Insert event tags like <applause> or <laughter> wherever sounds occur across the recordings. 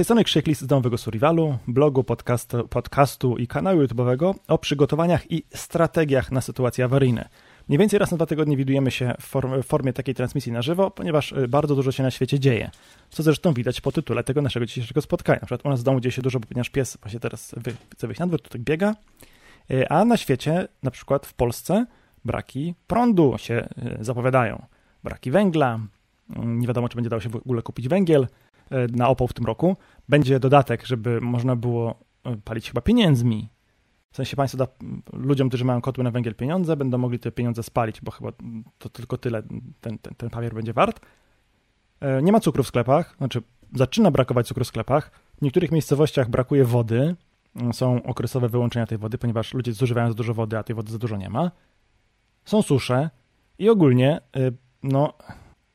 tej strony Krzyk List z Domowego Survivalu, blogu, podcastu, podcastu i kanału YouTube'owego o przygotowaniach i strategiach na sytuacje awaryjne. Mniej więcej raz na dwa tygodnie widujemy się w, form, w formie takiej transmisji na żywo, ponieważ y, bardzo dużo się na świecie dzieje. Co zresztą widać po tytule tego naszego dzisiejszego spotkania. Na przykład u nas w domu dzieje się dużo, ponieważ pies właśnie teraz wy, chce wyjść na dwór, tutaj biega, y, a na świecie, na przykład w Polsce, braki prądu się y, zapowiadają. Braki węgla, nie wiadomo, czy będzie dało się w ogóle kupić węgiel na opał w tym roku. Będzie dodatek, żeby można było palić chyba pieniędzmi w sensie państwo da ludziom, którzy mają kotły na węgiel pieniądze, będą mogli te pieniądze spalić, bo chyba to tylko tyle ten, ten, ten papier będzie wart. E, nie ma cukru w sklepach, znaczy zaczyna brakować cukru w sklepach. W niektórych miejscowościach brakuje wody. Są okresowe wyłączenia tej wody, ponieważ ludzie zużywają za dużo wody, a tej wody za dużo nie ma. Są susze i ogólnie e, no,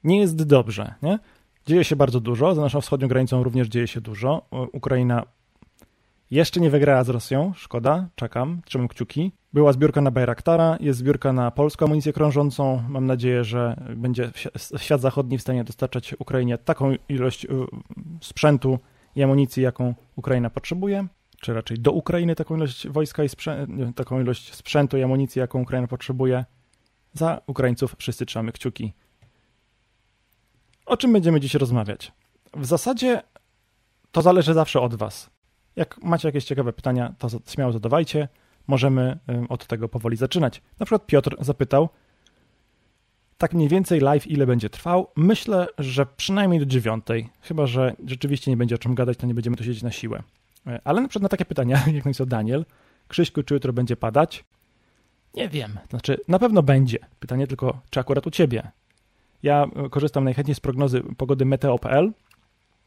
nie jest dobrze. Nie? Dzieje się bardzo dużo. Za naszą wschodnią granicą również dzieje się dużo. Ukraina jeszcze nie wygrała z Rosją, szkoda, czekam, trzymam kciuki. Była zbiórka na Bayraktara, jest zbiórka na polską amunicję krążącą. Mam nadzieję, że będzie świat zachodni w stanie dostarczać Ukrainie taką ilość y, sprzętu i amunicji, jaką Ukraina potrzebuje, czy raczej do Ukrainy taką ilość wojska i taką ilość sprzętu i amunicji, jaką Ukraina potrzebuje. Za Ukraińców wszyscy trzymamy kciuki. O czym będziemy dziś rozmawiać? W zasadzie to zależy zawsze od Was. Jak macie jakieś ciekawe pytania, to śmiało zadawajcie. Możemy od tego powoli zaczynać. Na przykład Piotr zapytał, tak mniej więcej live ile będzie trwał? Myślę, że przynajmniej do dziewiątej. Chyba, że rzeczywiście nie będzie o czym gadać, to nie będziemy tu siedzieć na siłę. E, ale na przykład na takie pytania, <laughs> jak napisał Daniel, Krzyśku, czy jutro będzie padać? Nie wiem. Znaczy, na pewno będzie. Pytanie tylko, czy akurat u ciebie? Ja korzystam najchętniej z prognozy pogody meteo.pl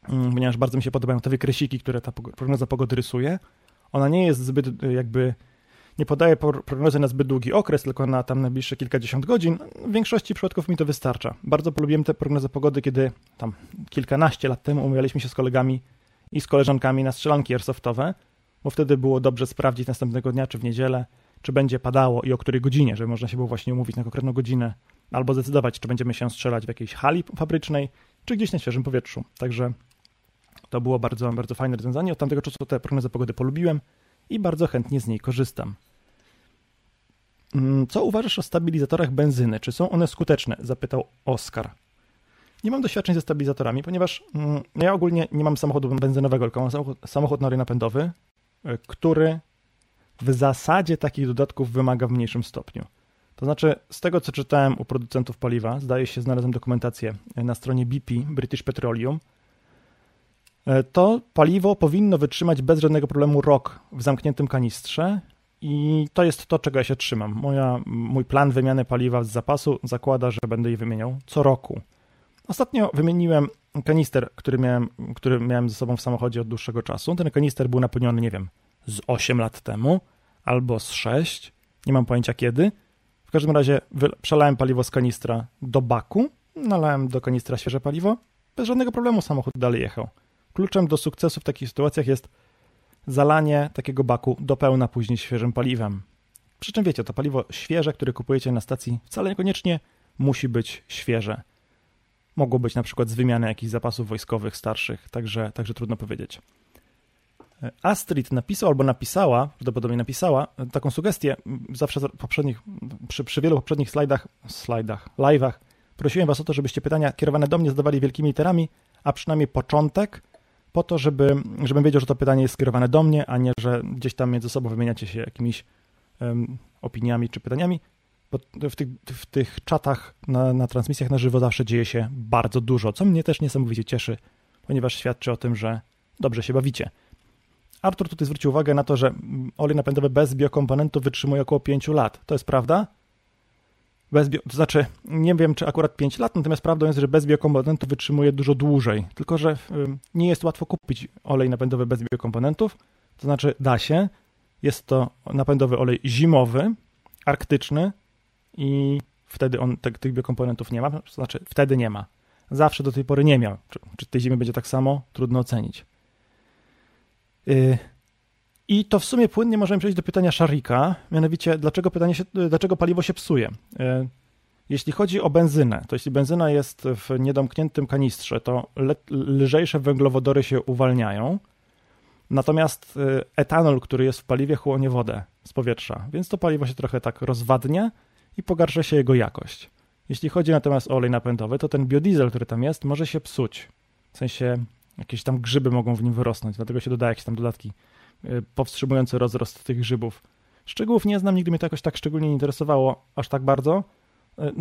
Mm, ponieważ bardzo mi się podobają te wykresiki, które ta prognoza pogody rysuje. Ona nie jest zbyt y, jakby, nie podaje prognozy na zbyt długi okres, tylko na tam najbliższe kilkadziesiąt godzin. W większości przypadków mi to wystarcza. Bardzo polubiłem tę prognozę pogody, kiedy tam kilkanaście lat temu umawialiśmy się z kolegami i z koleżankami na strzelanki airsoftowe, bo wtedy było dobrze sprawdzić następnego dnia, czy w niedzielę, czy będzie padało i o której godzinie, żeby można się było właśnie umówić na konkretną godzinę, albo zdecydować, czy będziemy się strzelać w jakiejś hali fabrycznej, czy gdzieś na świeżym powietrzu. Także to było bardzo, bardzo fajne rozwiązanie. Od tamtego czasu tę prognozę pogody polubiłem i bardzo chętnie z niej korzystam. Mm, co uważasz o stabilizatorach benzyny? Czy są one skuteczne? Zapytał Oskar. Nie mam doświadczeń ze stabilizatorami, ponieważ mm, ja ogólnie nie mam samochodu benzynowego, tylko mam samochód, samochód na napędowy, e, który w zasadzie takich dodatków wymaga w mniejszym stopniu. To znaczy, z tego co czytałem u producentów paliwa, zdaje się, znalazłem dokumentację na stronie BP, British Petroleum, E, to paliwo powinno wytrzymać bez żadnego problemu rok w zamkniętym kanistrze i to jest to, czego ja się trzymam. Moja, mój plan wymiany paliwa z zapasu zakłada, że będę je wymieniał co roku. Ostatnio wymieniłem kanister, który miałem, który miałem ze sobą w samochodzie od dłuższego czasu. Ten kanister był napełniony, nie wiem, z 8 lat temu albo z 6, nie mam pojęcia kiedy. W każdym razie przelałem paliwo z kanistra do baku, nalałem do kanistra świeże paliwo, bez żadnego problemu samochód dalej jechał. Kluczem do sukcesu w takich sytuacjach jest zalanie takiego baku do pełna później świeżym paliwem. Przy czym wiecie, to paliwo świeże, które kupujecie na stacji, wcale niekoniecznie musi być świeże. Mogło być na przykład z wymiany jakichś zapasów wojskowych starszych, także, także trudno powiedzieć. Astrid napisał albo napisała, prawdopodobnie napisała, taką sugestię. Zawsze poprzednich, przy, przy wielu poprzednich slajdach, slajdach, live'ach prosiłem was o to, żebyście pytania kierowane do mnie zadawali wielkimi literami, a przynajmniej początek po to, żeby, żebym wiedział, że to pytanie jest skierowane do mnie, a nie, że gdzieś tam między sobą wymieniacie się jakimiś um, opiniami czy pytaniami, bo w tych, w tych czatach na, na transmisjach na żywo zawsze dzieje się bardzo dużo, co mnie też niesamowicie cieszy, ponieważ świadczy o tym, że dobrze się bawicie. Artur tutaj zwrócił uwagę na to, że olej napędowy bez biokomponentów wytrzymuje około 5 lat. To jest prawda? Bez bio, to znaczy, nie wiem, czy akurat 5 lat, natomiast prawdą jest, że bez biokomponentów wytrzymuje dużo dłużej. Tylko, że nie jest łatwo kupić olej napędowy bez biokomponentów. To znaczy, da się. Jest to napędowy olej zimowy, arktyczny i wtedy on te, tych biokomponentów nie ma. To znaczy, wtedy nie ma. Zawsze do tej pory nie miał. Czy, czy tej zimy będzie tak samo? Trudno ocenić. Yy, i to w sumie płynnie możemy przejść do pytania Szarika, mianowicie dlaczego, pytanie się, dlaczego paliwo się psuje. E, Jeśli chodzi o benzynę, to jeśli benzyna jest w niedomkniętym kanistrze, to lżejsze węglowodory się uwalniają, natomiast y, etanol, który jest w paliwie, chłonie wodę z powietrza, więc to paliwo się trochę tak rozwadnia i pogarsza się jego jakość. Jeśli chodzi natomiast o olej napędowy, to ten biodiesel, który tam jest, może się psuć. W sensie jakieś tam grzyby mogą w nim wyrosnąć, dlatego się dodaje jakieś tam dodatki y, powstrzymujące rozrost tych grzybów. Szczegółów nie znam, nigdy mnie to jakoś tak szczególnie nie interesowało, aż tak bardzo.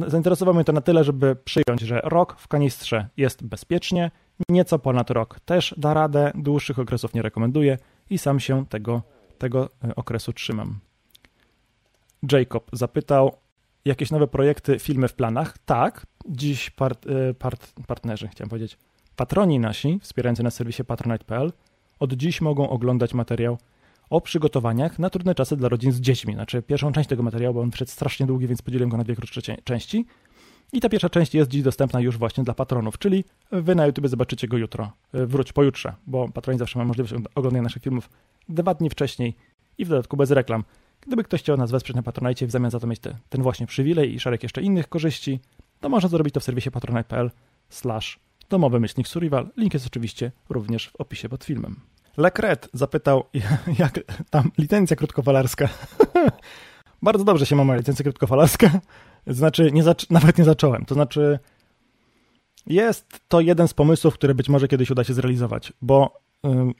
Y, zainteresowało mnie to na tyle, żeby przyjąć, że rok w kanistrze jest bezpiecznie, nieco ponad rok też da radę, dłuższych okresów nie rekomenduję i sam się tego, tego y, okresu trzymam. Jacob zapytał, jakieś nowe projekty, filmy w planach? Tak, dziś part, part, partnerzy, chciałem powiedzieć, Patroni nasi, wspierający na serwisie patronite.pl, od dziś mogą oglądać materiał o przygotowaniach na trudne czasy dla rodzin z dziećmi. Znaczy pierwszą część tego materiału, bo on wszedł strasznie długi, więc podzieliłem go na dwie krótsze części. I ta pierwsza część jest dziś dostępna już właśnie dla patronów, czyli wy na YouTube zobaczycie go jutro, e, wróć pojutrze, bo patroni zawsze mają możliwość oglądania naszych filmów dwa dni wcześniej i w dodatku bez reklam. Gdyby ktoś chciał nas wesprzeć na Patronite w zamian za to mieć te, ten właśnie przywilej i szereg jeszcze innych korzyści, to można zrobić to w serwisie patronite.pl slash domowy myślnik Survival. Link jest oczywiście również w opisie pod filmem. Lekret zapytał, <laughs> jak tam licencja krótkofalarska. <laughs> Bardzo dobrze się ma moja licencja krótkofalarska. Znaczy, nie nawet nie zacząłem. To znaczy, jest to jeden z pomysłów, który być może kiedyś uda się zrealizować, bo yy,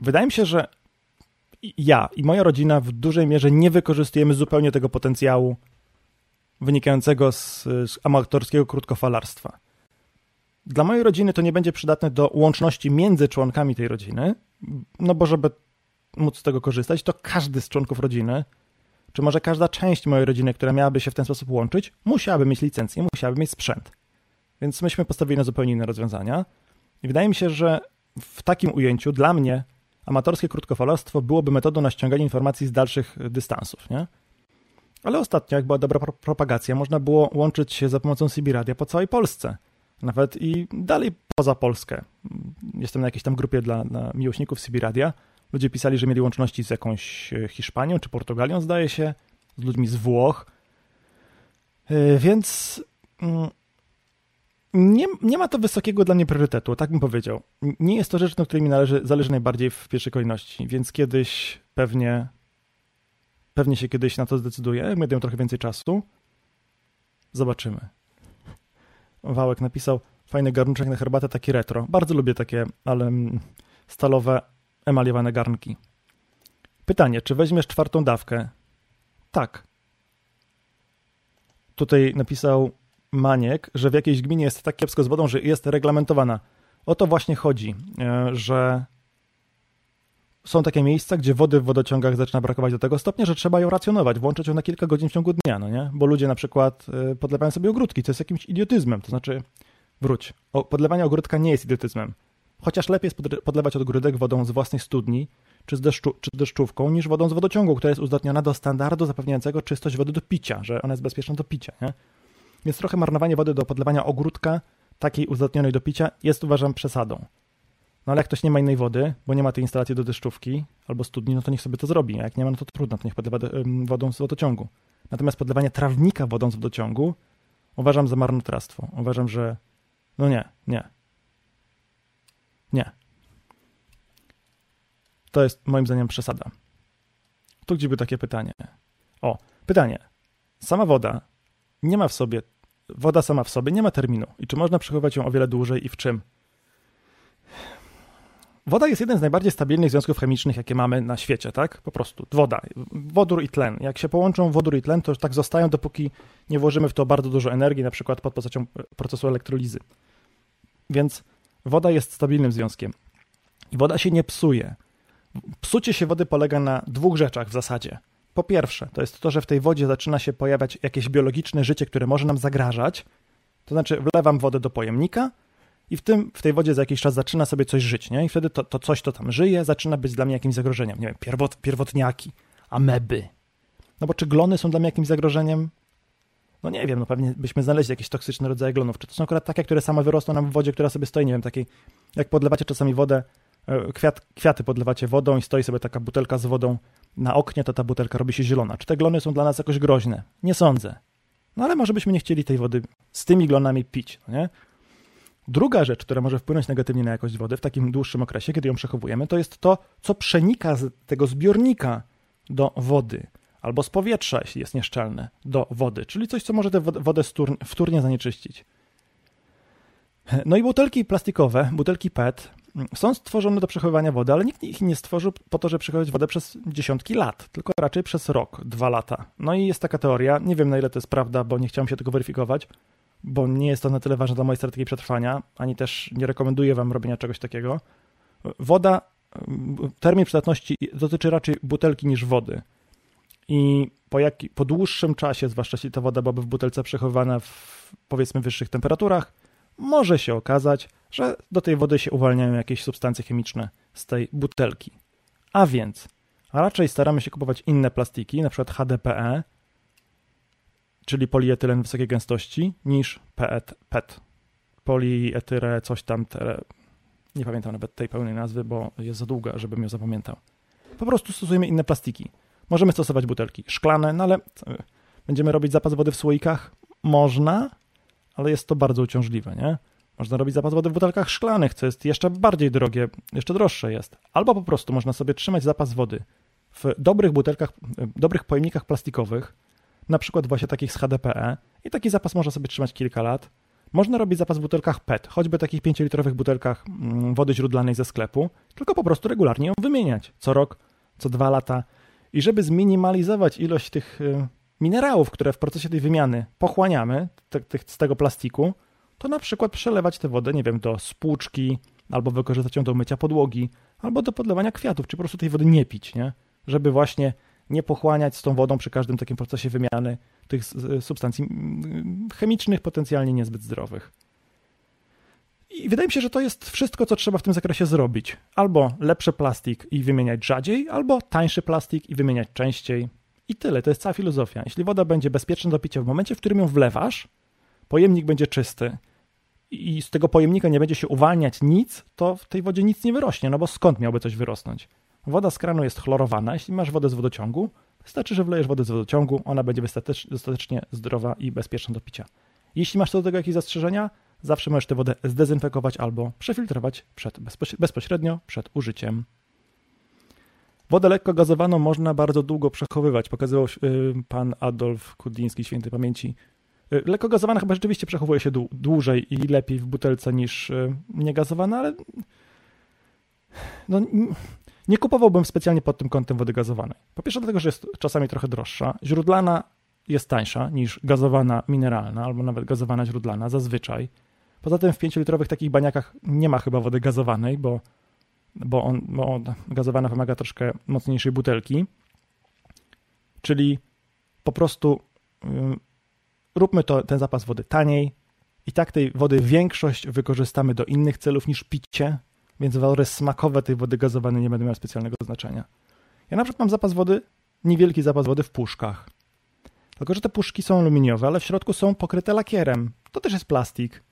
wydaje mi się, że ja i moja rodzina w dużej mierze nie wykorzystujemy zupełnie tego potencjału wynikającego z, z amatorskiego krótkofalarstwa. Dla mojej rodziny to nie będzie przydatne do łączności między członkami tej rodziny, no bo żeby móc z tego korzystać, to każdy z członków rodziny, czy może każda część mojej rodziny, która miałaby się w ten sposób łączyć, musiałaby mieć licencję, musiałaby mieć sprzęt. Więc myśmy postawili na zupełnie inne rozwiązania. I wydaje mi się, że w takim ujęciu dla mnie amatorskie krótkofalarstwo byłoby metodą na ściąganie informacji z dalszych dystansów, nie? Ale ostatnio, jak była dobra propagacja, można było łączyć się za pomocą CB Radia po całej Polsce nawet i dalej poza Polskę. Jestem na jakiejś tam grupie dla, dla miłośników Sibiradia. Ludzie pisali, że mieli łączności z jakąś e, Hiszpanią czy Portugalią, zdaje się, z ludźmi z Włoch. E, więc mm, nie, nie ma to wysokiego dla mnie priorytetu, tak bym powiedział. Nie jest to rzecz, na której mi należy, zależy najbardziej w pierwszej kolejności, więc kiedyś pewnie pewnie się kiedyś na to zdecyduję, będę miał trochę więcej czasu. Zobaczymy. Wałek napisał, fajny garnuczek na herbatę, taki retro. Bardzo lubię takie, ale mm, stalowe, emaliowane garnki. Pytanie, czy weźmiesz czwartą dawkę? Tak. Tutaj napisał Maniek, że w jakiejś gminie jest tak kiepsko z wodą, że jest reglamentowana. O to właśnie chodzi, e, że są takie miejsca, gdzie wody w wodociągach zaczyna brakować do tego stopnia, że trzeba ją racjonować, włączyć ją na kilka godzin w ciągu dnia, no nie? Bo ludzie na przykład y, podlewają sobie ogródki, to jest jakimś idiotyzmem, to znaczy, wróć, o, podlewanie ogródka nie jest idiotyzmem. Chociaż lepiej jest podlewać ogródek wodą z własnej studni, czy, z deszczu, czy deszczówką, niż wodą z wodociągu, która jest uzdatniona do standardu zapewniającego czystość wody do picia, że ona jest bezpieczna do picia, nie? Więc trochę marnowanie wody do podlewania ogródka, takiej uzdatnionej do picia, jest uważam przesadą. No ale jak ktoś nie ma innej wody, bo nie ma tej instalacji do deszczówki albo studni, no to niech sobie to zrobi. A jak nie ma, no to trudno, to niech podlewa wodą z wodociągu. Natomiast podlewanie trawnika wodą z wodociągu uważam za marnotrawstwo. Uważam, że no nie, nie. Nie. To jest moim zdaniem przesada. Tu gdzie by takie pytanie. O, pytanie. Sama woda nie ma w sobie, woda sama w sobie nie ma terminu. I czy można przechowywać ją o wiele dłużej i w czym? Woda jest jeden z najbardziej stabilnych związków chemicznych, jakie mamy na świecie, tak? Po prostu. Woda. Wodór i tlen. Jak się połączą wodór i tlen, to tak zostają, dopóki nie włożymy w to bardzo dużo energii, na przykład pod postacią procesu elektrolizy. Więc woda jest stabilnym związkiem. I woda się nie psuje. Psucie się wody polega na dwóch rzeczach w zasadzie. Po pierwsze, to jest to, że w tej wodzie zaczyna się pojawiać jakieś biologiczne życie, które może nam zagrażać. To znaczy, wlewam wodę do pojemnika, i w, tym, w tej wodzie za jakiś czas zaczyna sobie coś żyć, nie? I wtedy to, to coś, to tam żyje, zaczyna być dla mnie jakimś zagrożeniem. Nie wiem, pierwot, pierwotniaki, ameby. No bo czy glony są dla mnie jakimś zagrożeniem? No nie wiem, no pewnie byśmy znaleźli jakieś toksyczne rodzaje glonów. Czy to są akurat takie, które same wyrosną nam w wodzie, która sobie stoi, nie wiem, takiej, jak podlewacie czasami wodę, e, kwiat, kwiaty podlewacie wodą i stoi sobie taka butelka z wodą na oknie, to ta butelka robi się zielona. Czy te glony są dla nas jakoś groźne? Nie sądzę. No ale może byśmy nie chcieli tej wody z tymi glonami pić, no nie? Druga rzecz, która może wpłynąć negatywnie na jakość wody w takim dłuższym okresie, kiedy ją przechowujemy, to jest to, co przenika z tego zbiornika do wody albo z powietrza, jeśli jest nieszczelne, do wody, czyli coś, co może tę wodę wtórnie zanieczyścić. No i butelki plastikowe, butelki PET są stworzone do przechowywania wody, ale nikt ich nie stworzył po to, żeby przechowywać wodę przez dziesiątki lat, tylko raczej przez rok, dwa lata. No i jest taka teoria, nie wiem na ile to jest prawda, bo nie chciałem się tego weryfikować, bo nie jest to na tyle ważne dla mojej strategii przetrwania, ani też nie rekomenduję wam robienia czegoś takiego. Woda, termin przydatności dotyczy raczej butelki niż wody. I po, jak, po dłuższym czasie, zwłaszcza jeśli ta woda byłaby w butelce przechowywana w powiedzmy wyższych temperaturach, może się okazać, że do tej wody się uwalniają jakieś substancje chemiczne z tej butelki. A więc raczej staramy się kupować inne plastiki, na przykład HDPE, czyli polietylen wysokiej gęstości, niż PET. PET. Polietyrę, coś tam, nie pamiętam nawet tej pełnej nazwy, bo jest za długa, żebym ją zapamiętał. Po prostu stosujemy inne plastiki. Możemy stosować butelki szklane, no ale będziemy robić zapas wody w słoikach? Można, ale jest to bardzo uciążliwe, nie? Można robić zapas wody w butelkach szklanych, co jest jeszcze bardziej drogie, jeszcze droższe jest. Albo po prostu można sobie trzymać zapas wody w dobrych butelkach, dobrych pojemnikach plastikowych, na przykład właśnie takich z HDPE i taki zapas można sobie trzymać kilka lat. Można robić zapas w butelkach PET, choćby takich 5-litrowych butelkach mm, wody źródlanej ze sklepu, tylko po prostu regularnie ją wymieniać. Co rok, co dwa lata. I żeby zminimalizować ilość tych y, minerałów, które w procesie tej wymiany pochłaniamy z tego plastiku, to na przykład przelewać tę wodę, nie wiem, do spłuczki, albo wykorzystać ją do mycia podłogi, albo do podlewania kwiatów, czy po prostu tej wody nie pić, nie? Żeby właśnie nie pochłaniać z tą wodą przy każdym takim procesie wymiany tych substancji chemicznych, potencjalnie niezbyt zdrowych. I wydaje mi się, że to jest wszystko, co trzeba w tym zakresie zrobić. Albo lepszy plastik i wymieniać rzadziej, albo tańszy plastik i wymieniać częściej. I tyle, to jest cała filozofia. Jeśli woda będzie bezpieczna do picia w momencie, w którym ją wlewasz, pojemnik będzie czysty i z tego pojemnika nie będzie się uwalniać nic, to w tej wodzie nic nie wyrośnie, no bo skąd miałby coś wyrosnąć? Woda z kranu jest chlorowana. Jeśli masz wodę z wodociągu, wystarczy, że wlejesz wodę z wodociągu, ona będzie dostatecznie zdrowa i bezpieczna do picia. Jeśli masz co do tego jakieś zastrzeżenia, zawsze możesz tę wodę zdezynfekować albo przefiltrować przed, bezpośrednio przed użyciem. Wodę lekko gazowaną można bardzo długo przechowywać. Pokazywał y, pan Adolf Kudiński, świętej pamięci. Y, lekko gazowana chyba rzeczywiście przechowuje się dłużej i lepiej w butelce niż y, niegazowana, ale no, nie kupowałbym specjalnie pod tym kątem wody gazowanej. Po pierwsze dlatego, że jest czasami trochę droższa. Źródlana jest tańsza niż gazowana mineralna albo nawet gazowana źródlana zazwyczaj. Poza tym w 5-litrowych takich baniakach nie ma chyba wody gazowanej, bo, bo, on, bo on, gazowana wymaga troszkę mocniejszej butelki. Czyli po prostu y, róbmy to, ten zapas wody taniej i tak tej wody większość wykorzystamy do innych celów niż picie, więc walory smakowe tej wody gazowanej nie będą miały specjalnego znaczenia. Ja na przykład mam zapas wody, niewielki zapas wody w puszkach. Tylko, że te puszki są aluminiowe, ale w środku są pokryte lakierem. To też jest plastik.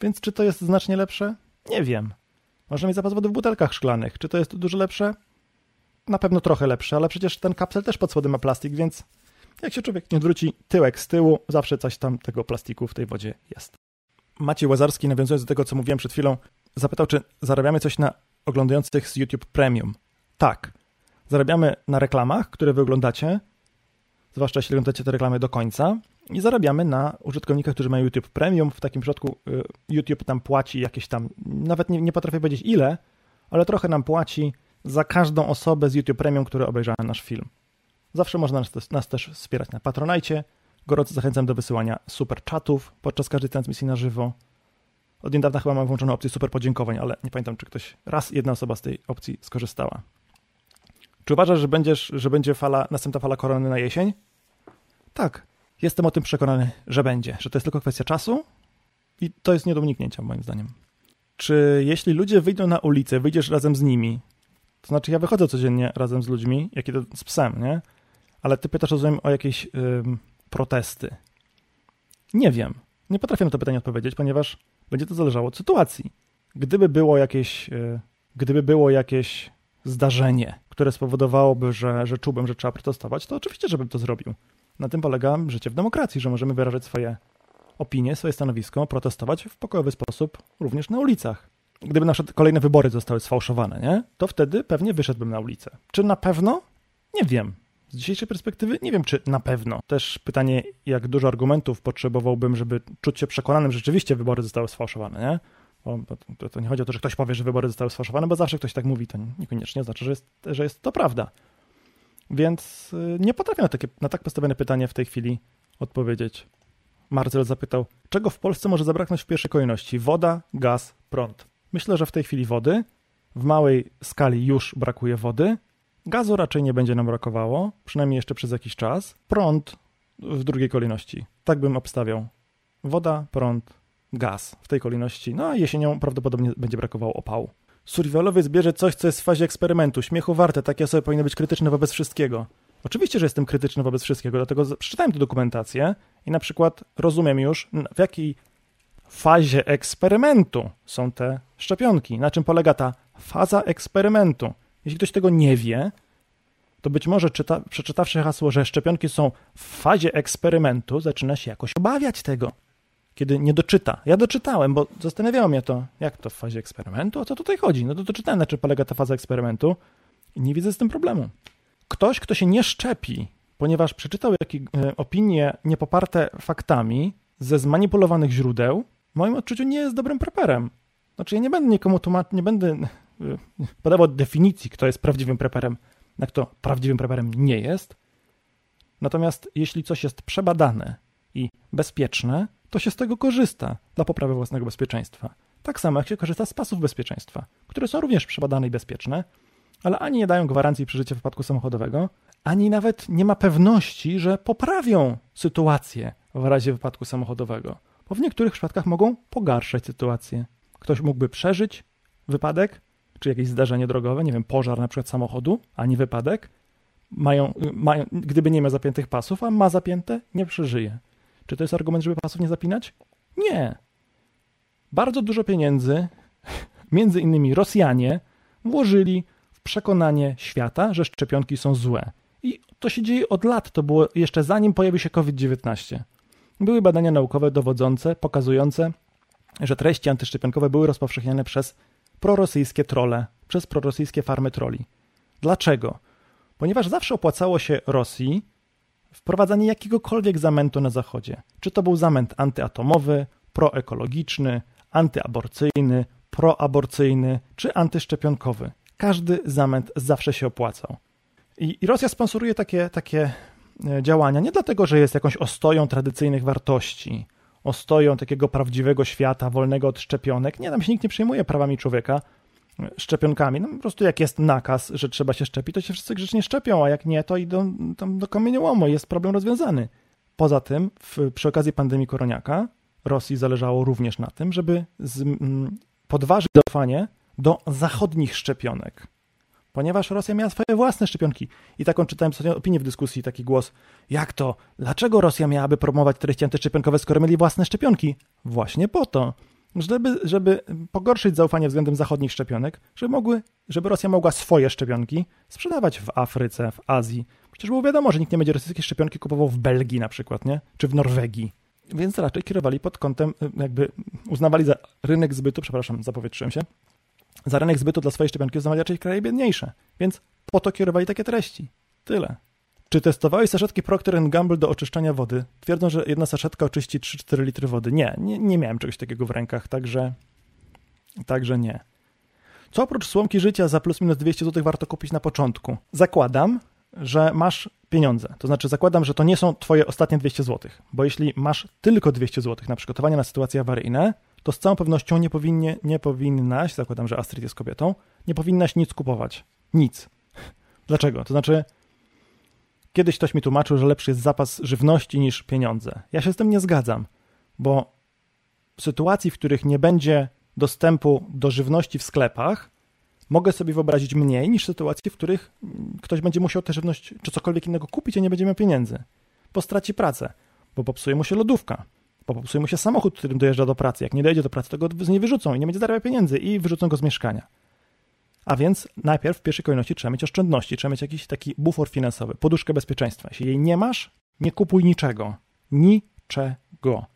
Więc czy to jest znacznie lepsze? Nie wiem. Można mieć zapas wody w butelkach szklanych. Czy to jest dużo lepsze? Na pewno trochę lepsze, ale przecież ten kapsel też pod spodem ma plastik, więc jak się człowiek nie odwróci tyłek z tyłu, zawsze coś tam tego plastiku w tej wodzie jest. Maciej Łazarski, nawiązując do tego, co mówiłem przed chwilą, zapytał, czy zarabiamy coś na oglądających z YouTube Premium. Tak. Zarabiamy na reklamach, które wy oglądacie, zwłaszcza jeśli oglądacie te reklamy do końca, i zarabiamy na użytkownikach, którzy mają YouTube Premium. W takim przypadku y, YouTube tam płaci jakieś tam, nawet nie, nie potrafię powiedzieć ile, ale trochę nam płaci za każdą osobę z YouTube Premium, która obejrzała nasz film. Zawsze można nas, nas też wspierać na Patronajcie. Gorąco zachęcam do wysyłania super chatów podczas każdej transmisji na żywo. Od niedawna chyba mam włączoną opcję super podziękowań, ale nie pamiętam, czy ktoś raz jedna osoba z tej opcji skorzystała. Czy uważasz, że, będziesz, że będzie fala, następna fala korony na jesień? Tak, jestem o tym przekonany, że będzie, że to jest tylko kwestia czasu i to jest nie do uniknięcia, moim zdaniem. Czy jeśli ludzie wyjdą na ulicę, wyjdziesz razem z nimi, to znaczy ja wychodzę codziennie razem z ludźmi, jak to z psem, nie? Ale ty pytasz, rozumiem, o jakieś protesty. Nie wiem. Nie potrafię na to pytanie odpowiedzieć, ponieważ będzie to zależało od sytuacji. Gdyby było jakieś, e, gdyby było jakieś zdarzenie, które spowodowałoby, że, że czułbym, że trzeba protestować, to oczywiście, żebym to zrobił. Na tym polega życie w demokracji, że możemy wyrażać swoje opinie, swoje stanowisko, protestować w pokojowy sposób również na ulicach. Gdyby nasze kolejne wybory zostały sfałszowane, nie? to wtedy pewnie wyszedłbym na ulicę. Czy na pewno? Nie wiem. Z dzisiejszej perspektywy nie wiem, czy na pewno. Też pytanie, jak dużo argumentów potrzebowałbym, żeby czuć się przekonanym, że rzeczywiście wybory zostały sfałszowane, nie? Bo, to, to, nie chodzi o to, że ktoś powie, że wybory zostały sfałszowane, bo zawsze ktoś tak mówi, to niekoniecznie znaczy, że jest, że jest to prawda. Więc y, nie potrafię na, takie, na tak postawione pytanie w tej chwili odpowiedzieć. Marcel zapytał, czego w Polsce może zabraknąć w pierwszej kolejności? Woda, gaz, prąd. Myślę, że w tej chwili wody. W małej skali już brakuje wody. Gazu raczej nie będzie nam brakowało, przynajmniej jeszcze przez jakiś czas. Prąd w drugiej kolejności. Tak bym obstawiał. Woda, prąd, gaz w tej kolejności. No a jesienią prawdopodobnie będzie brakowało opału. Survivalowiec bierze coś, co jest w fazie eksperymentu. Śmiechu warte, takie osoby powinny być krytyczne wobec wszystkiego. Oczywiście, że jestem krytyczny wobec wszystkiego, dlatego przeczytałem tę dokumentację i na przykład rozumiem już, w jakiej fazie eksperymentu są te szczepionki. Na czym polega ta faza eksperymentu? Jeśli ktoś tego nie wie, to być może czyta, przeczytawszy hasło, że szczepionki są w fazie eksperymentu, zaczyna się jakoś obawiać tego, kiedy nie doczyta. Ja doczytałem, bo zastanawiało mnie to, jak to w fazie eksperymentu, o co tutaj chodzi. No to doczytałem, na czym polega ta faza eksperymentu i nie widzę z tym problemu. Ktoś, kto się nie szczepi, ponieważ przeczytał jakieś opinie niepoparte faktami ze zmanipulowanych źródeł, w moim odczuciu nie jest dobrym preperem. Znaczy, ja nie będę nikomu tłumaczył, nie będę podawał definicji, kto jest prawdziwym preperem, na kto prawdziwym preperem nie jest. Natomiast jeśli coś jest przebadane i bezpieczne, to się z tego korzysta dla poprawy własnego bezpieczeństwa. Tak samo jak się korzysta z pasów bezpieczeństwa, które są również przebadane i bezpieczne, ale ani nie dają gwarancji przeżycia wypadku samochodowego, ani nawet nie ma pewności, że poprawią sytuację w razie wypadku samochodowego, bo w niektórych przypadkach mogą pogarszać sytuację. Ktoś mógłby przeżyć wypadek, czy jakieś zdarzenie drogowe, nie wiem, pożar na przykład samochodu, ani wypadek, mają, mają, gdyby nie miał zapiętych pasów, a ma zapięte, nie przeżyje. Czy to jest argument, żeby pasów nie zapinać? Nie. Bardzo dużo pieniędzy, <laughs> między innymi Rosjanie, włożyli w przekonanie świata, że szczepionki są złe. I to się dzieje od lat, to było jeszcze zanim pojawił się COVID-19. Były badania naukowe dowodzące, pokazujące, że treści antyszczepionkowe były rozpowszechniane przez prorosyjskie trole, przez prorosyjskie farmy troli. Dlaczego? Ponieważ zawsze opłacało się Rosji wprowadzanie jakiegokolwiek zamętu na Zachodzie. Czy to był zamęt antyatomowy, proekologiczny, antyaborcyjny, proaborcyjny czy antyszczepionkowy. Każdy zamęt zawsze się opłacał. I, i Rosja sponsoruje takie, takie e, działania nie dlatego, że jest jakąś ostoją tradycyjnych wartości, ostoją takiego prawdziwego świata, wolnego od szczepionek. Nie, tam się nikt nie przejmuje prawami człowieka, szczepionkami. No po prostu jak jest nakaz, że trzeba się szczepić, to się wszyscy grzecznie szczepią, a jak nie, to idą tam do kamieniołomu jest problem rozwiązany. Poza tym, w, przy okazji pandemii koroniaka, Rosji zależało również na tym, żeby z, m, podważyć zaufanie do zachodnich szczepionek. Ponieważ Rosja miała swoje własne szczepionki. I taką czytałem ostatnio opinię w dyskusji, taki głos, jak to? Dlaczego Rosja miałaby promować treści antyszczepionkowe, skoro mieli własne szczepionki? Właśnie po to, żeby, żeby pogorszyć zaufanie względem zachodnich szczepionek, żeby, mogły, żeby Rosja mogła swoje szczepionki sprzedawać w Afryce, w Azji. Przecież było wiadomo, że nikt nie będzie rosyjskie szczepionki kupował w Belgii na przykład, nie? Czy w Norwegii. Więc raczej kierowali pod kątem, jakby uznawali za rynek zbytu, przepraszam, zapowietrzyłem się, za rynek zbytu dla swojej szczepionki uznawali raczej kraje biedniejsze. Więc po to kierowali takie treści. Tyle. Czy testowałeś saszetki Procter Gamble do oczyszczania wody? Twierdzą, że jedna saszetka oczyści 3-4 litry wody. Nie, nie, nie miałem czegoś takiego w rękach, także, także nie. Co oprócz słomki życia za plus minus 200 zł warto kupić na początku? Zakładam, że masz pieniądze. To znaczy zakładam, że to nie są twoje ostatnie 200 zł, bo jeśli masz tylko 200 zł na przygotowanie na sytuacje awaryjne, to z całą pewnością nie, powinnie, nie powinnaś, zakładam, że Astrid jest kobietą, nie powinnaś nic kupować. Nic. <laughs> Dlaczego? To znaczy Kiedyś ktoś mi tłumaczył, że lepszy jest zapas żywności niż pieniądze. Ja się z tym nie zgadzam, bo w sytuacji, w których nie będzie dostępu do żywności w sklepach, mogę sobie wyobrazić mniej niż sytuacji, w których ktoś będzie musiał tę żywność czy cokolwiek innego kupić, a nie będzie miał pieniędzy, bo straci pracę, bo popsuje mu się lodówka, bo popsuje mu się samochód, którym dojeżdża do pracy. Jak nie dojedzie do pracy, to go z niej wyrzucą i nie będzie zarabiał pieniędzy i wyrzucą go z mieszkania. A więc najpierw w pierwszej kolejności trzeba mieć oszczędności, trzeba mieć jakiś taki bufor finansowy, poduszkę bezpieczeństwa. Jeśli jej nie masz, Nie kupuj niczego. Niczego.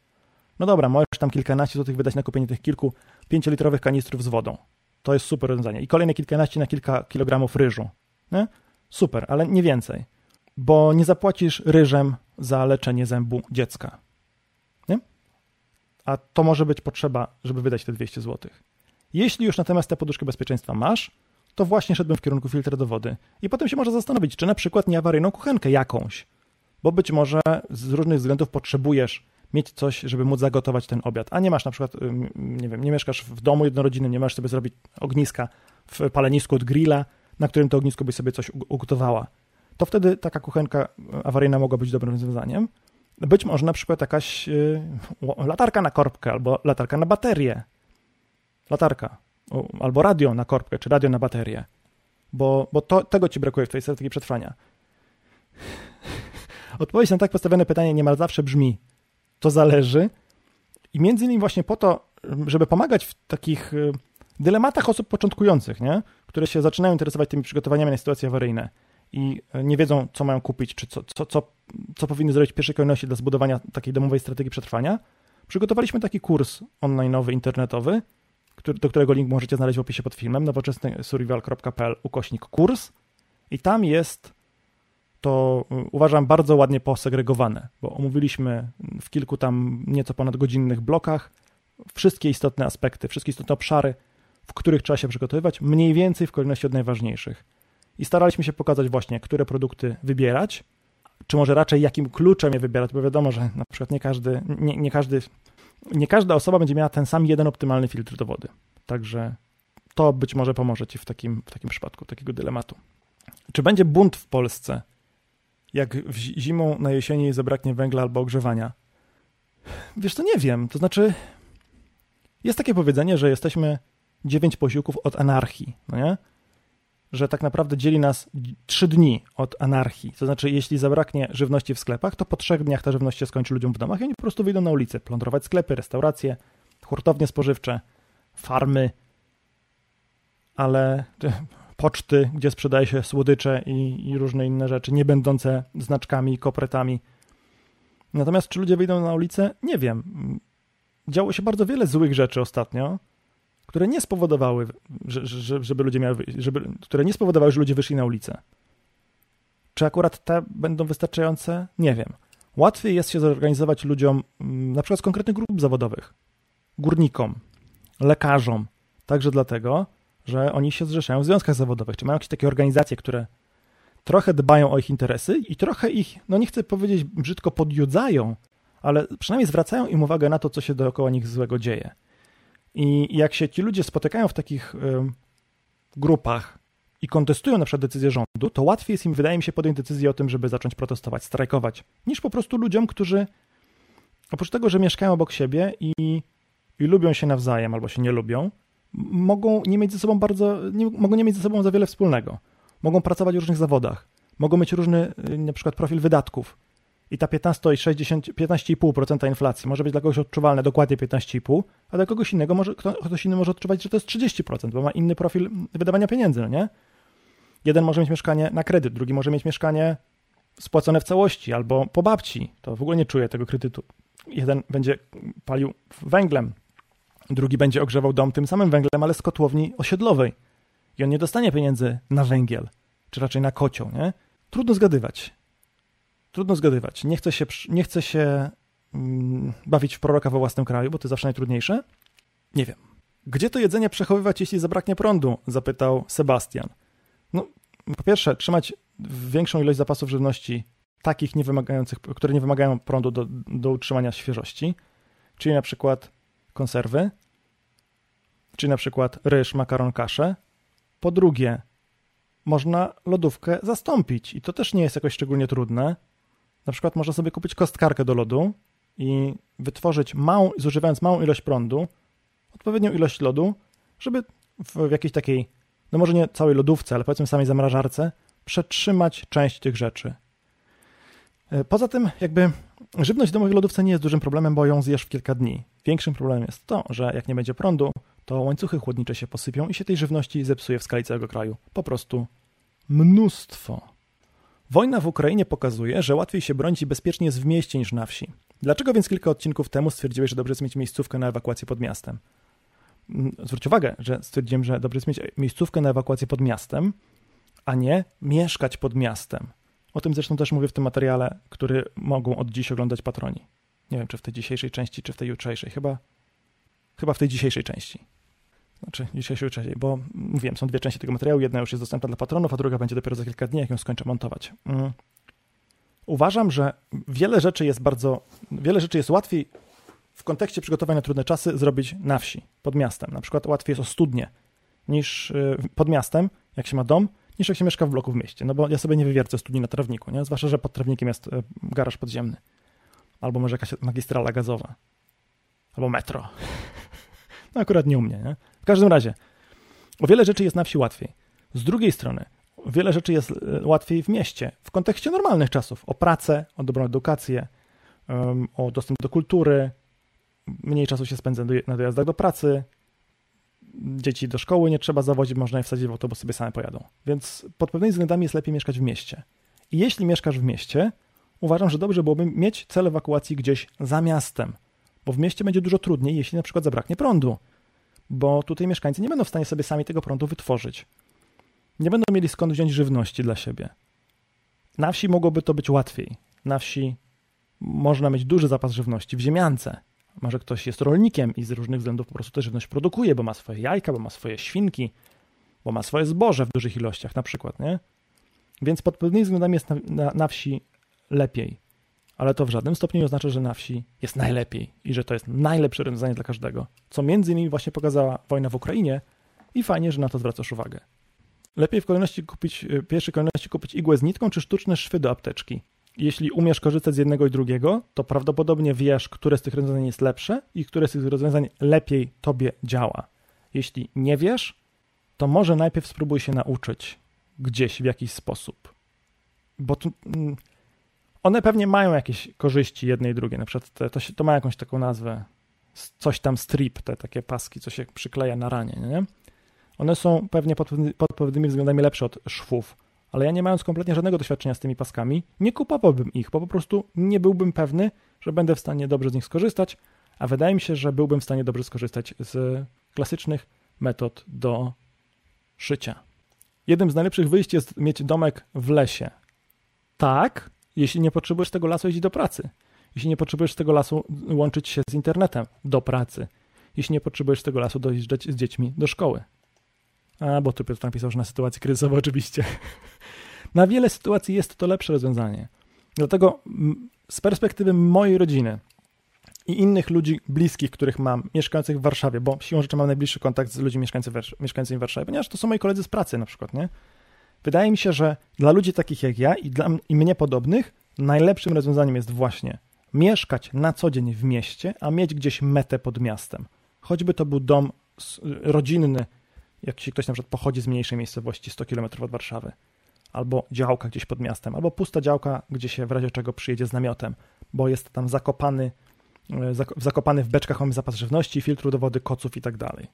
No dobra, możesz tam kilkanaście złotych wydać na kupienie tych kilku pięciolitrowych kanistrów z wodą. To jest super rozwiązanie. I kolejne kilkanaście na kilka kilogramów ryżu. Nie? Super, ale nie więcej. Bo nie zapłacisz ryżem za leczenie zębu dziecka. A to może być potrzeba, żeby wydać te 200 zł. Jeśli już natomiast tę poduszkę bezpieczeństwa masz, to właśnie szedłbym w kierunku filtra do wody. I potem się może zastanowić, czy na przykład nie awaryjną kuchenkę jakąś. Bo być może z różnych względów potrzebujesz mieć coś, żeby móc zagotować ten obiad, a nie masz na przykład, nie wiem, nie mieszkasz w domu jednorodzinnym, nie masz sobie zrobić ogniska w palenisku od grilla, na którym to ognisko byś sobie coś ugotowała. To wtedy taka kuchenka awaryjna mogła być dobrym rozwiązaniem. Być może na przykład jakaś yy, latarka na korbkę albo latarka na baterię. Latarka. Albo radio na korbkę, czy radio na baterię. Bo, bo to, tego ci brakuje w twojej strategii przetrwania. <laughs> Odpowiedź na tak postawione pytanie niemal zawsze brzmi: to zależy. I między innymi właśnie po to, żeby pomagać w takich y, dylematach osób początkujących, nie? które się zaczynają interesować tymi przygotowaniami na sytuacje awaryjne i y, nie wiedzą, co mają kupić, czy co, co, co, co powinny zrobić w pierwszej kolejności dla zbudowania takiej domowej strategii przetrwania, przygotowaliśmy taki kurs online'owy, internetowy, który, do którego link możecie znaleźć w opisie pod filmem, nowoczesnysurvival.pl ukośnik kurs i tam jest to y, uważam bardzo ładnie posegregowane, bo omówiliśmy w kilku tam nieco ponad godzinnych blokach wszystkie istotne aspekty, wszystkie istotne obszary, w których trzeba się przygotowywać, mniej więcej w kolejności od najważniejszych. I staraliśmy się pokazać właśnie, które produkty wybierać, czy może raczej jakim kluczem je wybierać, bo wiadomo, że na przykład nie każdy, nie, nie każdy, nie każda osoba będzie miała ten sam jeden optymalny filtr do wody. Także to być może pomoże Ci w takim, w takim przypadku, takiego dylematu. Czy będzie bunt w Polsce jak zimą na jesieni zabraknie węgla albo ogrzewania? Wiesz, to nie wiem. To znaczy, jest takie powiedzenie, że jesteśmy dziewięć posiłków od anarchii, no nie? Że tak naprawdę dzieli nas trzy dni od anarchii. To znaczy, jeśli zabraknie żywności w sklepach, to po trzech dniach ta żywność się skończy ludziom w domach i oni po prostu wyjdą na ulicę, plądrować sklepy, restauracje, hurtownie spożywcze, farmy, ale poczty, gdzie sprzedaje się słodycze i, i różne inne rzeczy, nie będące znaczkami, kopretami. Natomiast czy ludzie wyjdą na ulicę? Nie wiem. Działo się bardzo wiele złych rzeczy ostatnio, które nie spowodowały, że, że, żeby ludzie miały, żeby, które nie spowodowały, że ludzie wyszli na ulicę. Czy akurat te będą wystarczające? Nie wiem. Łatwiej jest się zorganizować ludziom, mm, na przykład z konkretnych grup zawodowych, górnikom, lekarzom, także dlatego, że oni się zrzeszają w związkach zawodowych, czy mają jakieś takie organizacje, które trochę dbają o ich interesy i trochę ich, no nie chcę powiedzieć brzydko, podjudzają, ale przynajmniej zwracają im uwagę na to, co się dookoła nich złego dzieje. I jak się ci ludzie spotykają w takich grupach i kontestują na przykład decyzję rządu, to łatwiej jest im, wydaje mi się, podjąć decyzję o tym, żeby zacząć protestować, strajkować, niż po prostu ludziom, którzy oprócz tego, że mieszkają obok siebie i, i lubią się nawzajem albo się nie lubią, mogą nie mieć ze sobą bardzo, nie, mogą nie mieć ze sobą za wiele wspólnego. Mogą pracować w różnych zawodach, mogą mieć różny y, na przykład profil wydatków. I ta 15 i 60, 15,5% inflacji może być dla kogoś odczuwalne dokładnie 15,5, a dla kogoś innego może, ktoś inny może odczuwać, że to jest 30%, bo ma inny profil wydawania pieniędzy, no nie? Jeden może mieć mieszkanie na kredyt, drugi może mieć mieszkanie spłacone w całości albo po babci. To w ogóle nie czuje tego kredytu. Jeden będzie palił węglem, drugi będzie ogrzewał dom tym samym węglem, ale z kotłowni osiedlowej. I on nie dostanie pieniędzy na węgiel, czy raczej na kocioł, nie? Trudno zgadywać. Trudno zgadywać. Nie chcę się, nie chcę się mm, bawić w proroka we własnym kraju, bo to zawsze najtrudniejsze. Nie wiem. Gdzie to jedzenie przechowywać, jeśli zabraknie prądu? Zapytał Sebastian. No, po pierwsze, trzymać większą ilość zapasów żywności, takich nie wymagających, które nie wymagają prądu do, do utrzymania świeżości, czyli na przykład konserwy, czyli na przykład ryż, makaron, kaszę. Po drugie, można lodówkę zastąpić i to też nie jest jakoś szczególnie trudne. Na przykład można sobie kupić kostkarkę do lodu i wytworzyć małą, zużywając małą ilość prądu, odpowiednią ilość lodu, żeby w, w jakiejś takiej, no może nie całej lodówce, ale powiedzmy samej zamrażarce, przetrzymać część tych rzeczy. E, poza tym, jakby żywność w domowej lodówce nie jest dużym problemem, bo ją zjesz w kilka dni. Większym problemem jest to, że jak nie będzie prądu, to łańcuchy chłodnicze się posypią i się tej żywności zepsuje w skali całego kraju. Po prostu mnóstwo. Wojna w Ukrainie pokazuje, że łatwiej się bronić i bezpiecznie jest w mieście niż na wsi. Dlaczego więc kilka odcinków temu stwierdziłeś, że dobrze jest mieć miejscówkę na ewakuację pod miastem? Mm, zwróć uwagę, że stwierdziłem, że dobrze jest mieć miejscówkę na ewakuację pod miastem, a nie mieszkać pod miastem. O tym zresztą też mówię w tym materiale, który mogą od dziś oglądać patroni. Nie wiem, czy w tej dzisiejszej części, czy w tej jutrzejszej. Chyba, chyba w tej dzisiejszej części. Znaczy, dzisiejszej części, bo mówiłem, są dwie części tego materiału. Jedna już jest dostępna dla patronów, a druga będzie dopiero za kilka dni, jak ją skończę montować. Mm. Uważam, że wiele rzeczy jest bardzo, wiele rzeczy jest łatwiej w kontekście przygotowania na trudne czasy zrobić na wsi, pod miastem. Na przykład łatwiej jest o studnie niż y, pod miastem, jak się ma dom, niż jak się mieszka w bloku w mieście. No bo ja sobie nie wywiercę studni na trawniku, nie? Zwłaszcza, że pod trawnikiem jest y, garaż podziemny. Albo może jakaś magistrala gazowa. Albo metro. <laughs> No akurat nie u mnie, nie? W każdym razie, o wiele rzeczy jest na wsi łatwiej. Z drugiej strony, wiele rzeczy jest y, łatwiej w mieście, w kontekście normalnych czasów. O pracę, o dobrą edukację, o dostęp do kultury, mniej czasu się spędza na dojazdach do pracy, dzieci do szkoły nie trzeba zawozić, można je wsadzić w autobus, sobie same pojadą. Więc pod pewnymi względami jest lepiej mieszkać w mieście. I jeśli mieszkasz w mieście, uważam, że dobrze byłoby mieć cel ewakuacji gdzieś za miastem, bo w mieście będzie dużo trudniej, jeśli na przykład zabraknie prądu, bo tutaj mieszkańcy nie będą w stanie sobie sami tego prądu wytworzyć. Nie będą mieli skąd wziąć żywności dla siebie. Na wsi mogłoby to być łatwiej. Na wsi można mieć duży zapas żywności w ziemiance, może ktoś jest rolnikiem i z różnych względów po prostu tę żywność produkuje, bo ma swoje jajka, bo ma swoje świnki, bo ma swoje zboże w dużych ilościach na przykład, nie? Więc pod pewnymi względami jest na, na, na wsi lepiej. Ale to w żadnym stopniu nie oznacza, że na wsi jest najlepiej i że to jest najlepsze rozwiązanie dla każdego. Co między innymi właśnie pokazała wojna w Ukrainie i fajnie, że na to zwracasz uwagę. Lepiej w kolejności kupić, w pierwszej kolejności kupić igłę z nitką czy sztuczne szwy do apteczki jeśli umiesz korzystać z jednego i drugiego, to prawdopodobnie wiesz, które z tych rozwiązań jest lepsze i które z tych rozwiązań lepiej tobie działa. Jeśli nie wiesz, to może najpierw spróbuj się nauczyć gdzieś w jakiś sposób. Bo tu, mm, one pewnie mają jakieś korzyści jednej i drugiej. Na przykład te, to, się, to ma jakąś taką nazwę, coś tam strip, te takie paski, co się przykleja na ranie, nie? One są pewnie pod, pod pewnymi względami lepsze od szwów ale ja nie mając kompletnie żadnego doświadczenia z tymi paskami, nie kupowałbym ich, bo po prostu nie byłbym pewny, że będę w stanie dobrze z nich skorzystać, a wydaje mi się, że byłbym w stanie dobrze skorzystać z klasycznych metod do szycia. Jednym z najlepszych wyjść jest mieć domek w lesie. Tak, jeśli nie potrzebujesz tego lasu iść do pracy. Jeśli nie potrzebujesz tego lasu łączyć się z internetem do pracy. Jeśli nie potrzebujesz tego lasu dojeżdżać z dziećmi do szkoły. A, bo tu Piotr napisał, że na sytuację kryzysową oczywiście. <laughs> Na wiele sytuacji jest to lepsze rozwiązanie. Dlatego z perspektywy mojej rodziny i innych ludzi bliskich, których mam, mieszkających w Warszawie, bo siłą rzeczy mam najbliższy kontakt z ludźmi mieszkającymi w Warszawie, ponieważ to są moi koledzy z pracy na przykład, nie? Wydaje mi się, że dla ludzi takich jak ja i, dla, i mnie podobnych najlepszym rozwiązaniem jest właśnie mieszkać na co dzień w mieście, a mieć gdzieś metę pod miastem. Choćby to był dom rodzinny, jak się ktoś na przykład pochodzi z mniejszej miejscowości 100 km od Warszawy albo działka gdzieś pod miastem, albo pusta działka, gdzie się w razie czego przyjedzie z namiotem, bo jest tam zakopany, e, zakopany w beczkach mamy zapas żywności, filtru do wody, koców i tak dalej.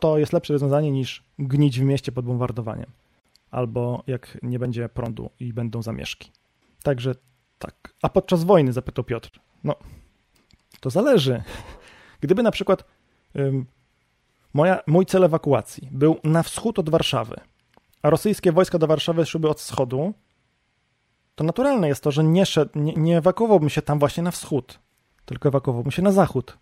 To jest lepsze rozwiązanie niż gnić w mieście pod bombardowaniem, albo jak nie będzie prądu i będą zamieszki. Także tak. A podczas wojny, zapytał Piotr. No, to zależy. <laughs> Gdyby na przykład ym, moja, mój cel ewakuacji był na wschód od Warszawy, a rosyjskie wojska do Warszawy szłyby od wschodu, to naturalne jest to, że nie, nie, nie ewakuowałbym się tam właśnie na wschód, tylko ewakuowałbym się na zachód.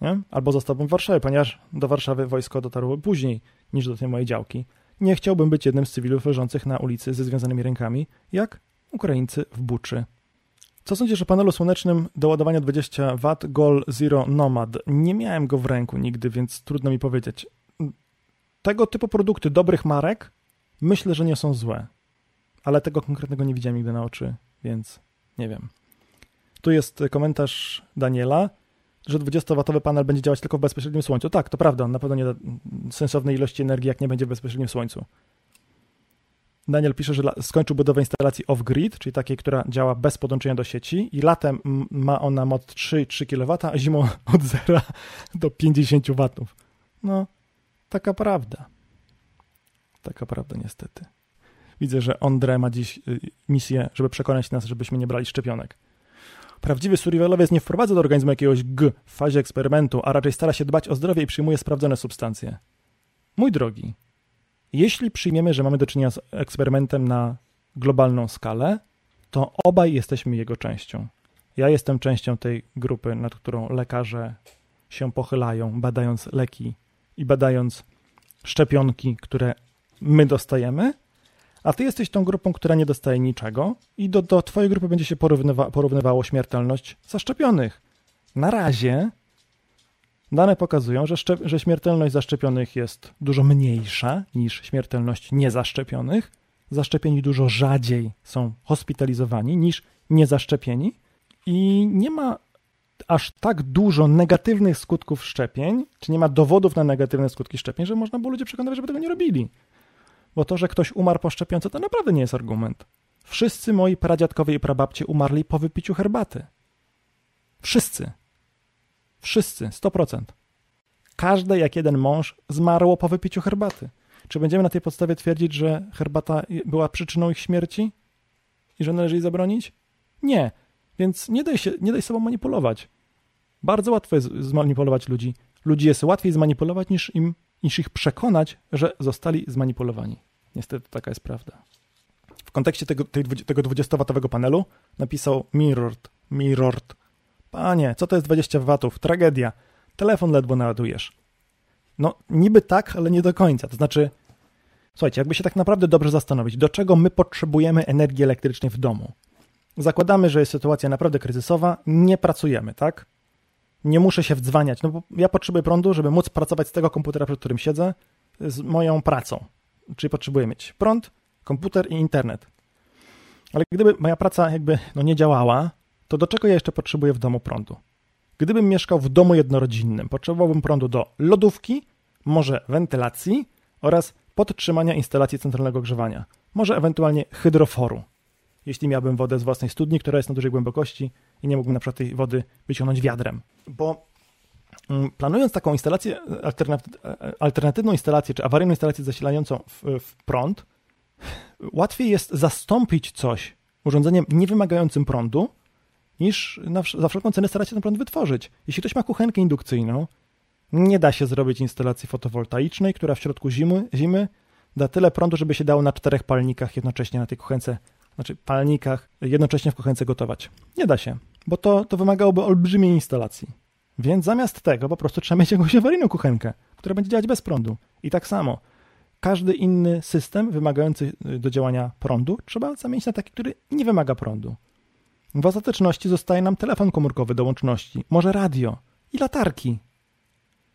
Nie? Albo zostałbym w Warszawie, ponieważ do Warszawy wojsko dotarło później niż do tej mojej działki. Nie chciałbym być jednym z cywilów leżących na ulicy ze związanymi rękami, jak Ukraińcy w Buczy. Co sądzisz o panelu słonecznym do ładowania 20 W Gol Zero Nomad? Nie miałem go w ręku nigdy, więc trudno mi powiedzieć. Tego typu produkty dobrych marek Myślę, że nie są złe, ale tego konkretnego nie widziałem nigdy na oczy, więc nie wiem. Tu jest komentarz Daniela, że 20-watowy panel będzie działać tylko w bezpośrednim słońcu. Tak, to prawda, on na pewno nie da sensownej ilości energii, jak nie będzie w bezpośrednim słońcu. Daniel pisze, że skończył budowę instalacji off-grid, czyli takiej, która działa bez podłączenia do sieci i latem ma ona moc 3,3 kW, a zimą <laughs> od 0 do 50 W. No, taka prawda. Taka prawda niestety. Widzę, że Ondre ma dziś y, misję, żeby przekonać nas, żebyśmy nie brali szczepionek. Prawdziwy survivalowiec nie wprowadza do organizmu jakiegoś G w fazie eksperymentu, a raczej stara się dbać o zdrowie i przyjmuje sprawdzone substancje. Mój drogi, jeśli przyjmiemy, że mamy do czynienia z eksperymentem na globalną skalę, to obaj jesteśmy jego częścią. Ja jestem częścią tej grupy, nad którą lekarze się pochylają, badając leki i badając szczepionki, które my dostajemy, a ty jesteś tą grupą, która nie dostaje niczego i do, do twojej grupy będzie się porównywa, porównywało śmiertelność zaszczepionych. Na razie dane pokazują, że, szczep, że śmiertelność zaszczepionych jest dużo mniejsza niż śmiertelność niezaszczepionych. Zaszczepieni dużo rzadziej są hospitalizowani niż niezaszczepieni i nie ma aż tak dużo negatywnych skutków szczepień, czy nie ma dowodów na negatywne skutki szczepień, że można było ludzi przekonywać, żeby tego nie robili. Bo to, że ktoś umarł po szczepionce, to naprawdę nie jest argument. Wszyscy moi pradziadkowie i prababcie umarli po wypiciu herbaty. Wszyscy. Wszyscy, 100%. Każde jak jeden mąż zmarło po wypiciu herbaty. Czy będziemy na tej podstawie twierdzić, że herbata była przyczyną ich śmierci i że należy jej zabronić? Nie. Więc nie daj, się, nie daj sobą manipulować. Bardzo łatwo jest zmanipulować ludzi. Ludzi jest łatwiej zmanipulować niż, im, niż ich przekonać, że zostali zmanipulowani. Niestety taka jest prawda. W kontekście tego, tego 20-watowego panelu napisał Mirrord. Mirrord. Panie, co to jest 20 watów? Tragedia. Telefon ledwo naładujesz. No, niby tak, ale nie do końca. To znaczy, słuchajcie, jakby się tak naprawdę dobrze zastanowić, do czego my potrzebujemy energii elektrycznej w domu? Zakładamy, że jest sytuacja naprawdę kryzysowa, nie pracujemy, tak? Nie muszę się wdzwaniać, no bo ja potrzebuję prądu, żeby móc pracować z tego komputera, przed którym siedzę, z moją pracą. Czyli potrzebuję mieć prąd, komputer i internet. Ale gdyby moja praca jakby no, nie działała, to do czego ja jeszcze potrzebuję w domu prądu? Gdybym mieszkał w domu jednorodzinnym, potrzebowałbym prądu do lodówki, może wentylacji oraz podtrzymania instalacji centralnego ogrzewania, może ewentualnie hydroforu jeśli miałbym wodę z własnej studni, która jest na dużej głębokości i nie mógłbym na przykład tej wody wyciągnąć wiadrem. Bo mm, planując taką instalację, alternatywną instalację, czy awaryjną instalację zasilającą w, w prąd, łatwiej jest zastąpić coś urządzeniem niewymagającym prądu, niż na, za wszelką cenę starać się ten prąd wytworzyć. Jeśli ktoś ma kuchenkę indukcyjną, nie da się zrobić instalacji fotowoltaicznej, która w środku zimy, zimy da tyle prądu, żeby się dało na czterech palnikach jednocześnie na tej kuchence znaczy palnikach, jednocześnie w kuchence gotować. Nie da się, bo to, to wymagałoby olbrzymiej instalacji. Więc zamiast tego po prostu trzeba mieć jakąś awaryjną kuchenkę, która będzie działać bez prądu. I tak samo, każdy inny system wymagający y, do działania prądu trzeba zamienić na taki, który nie wymaga prądu. W ostateczności zostaje nam telefon komórkowy do łączności, może radio i latarki.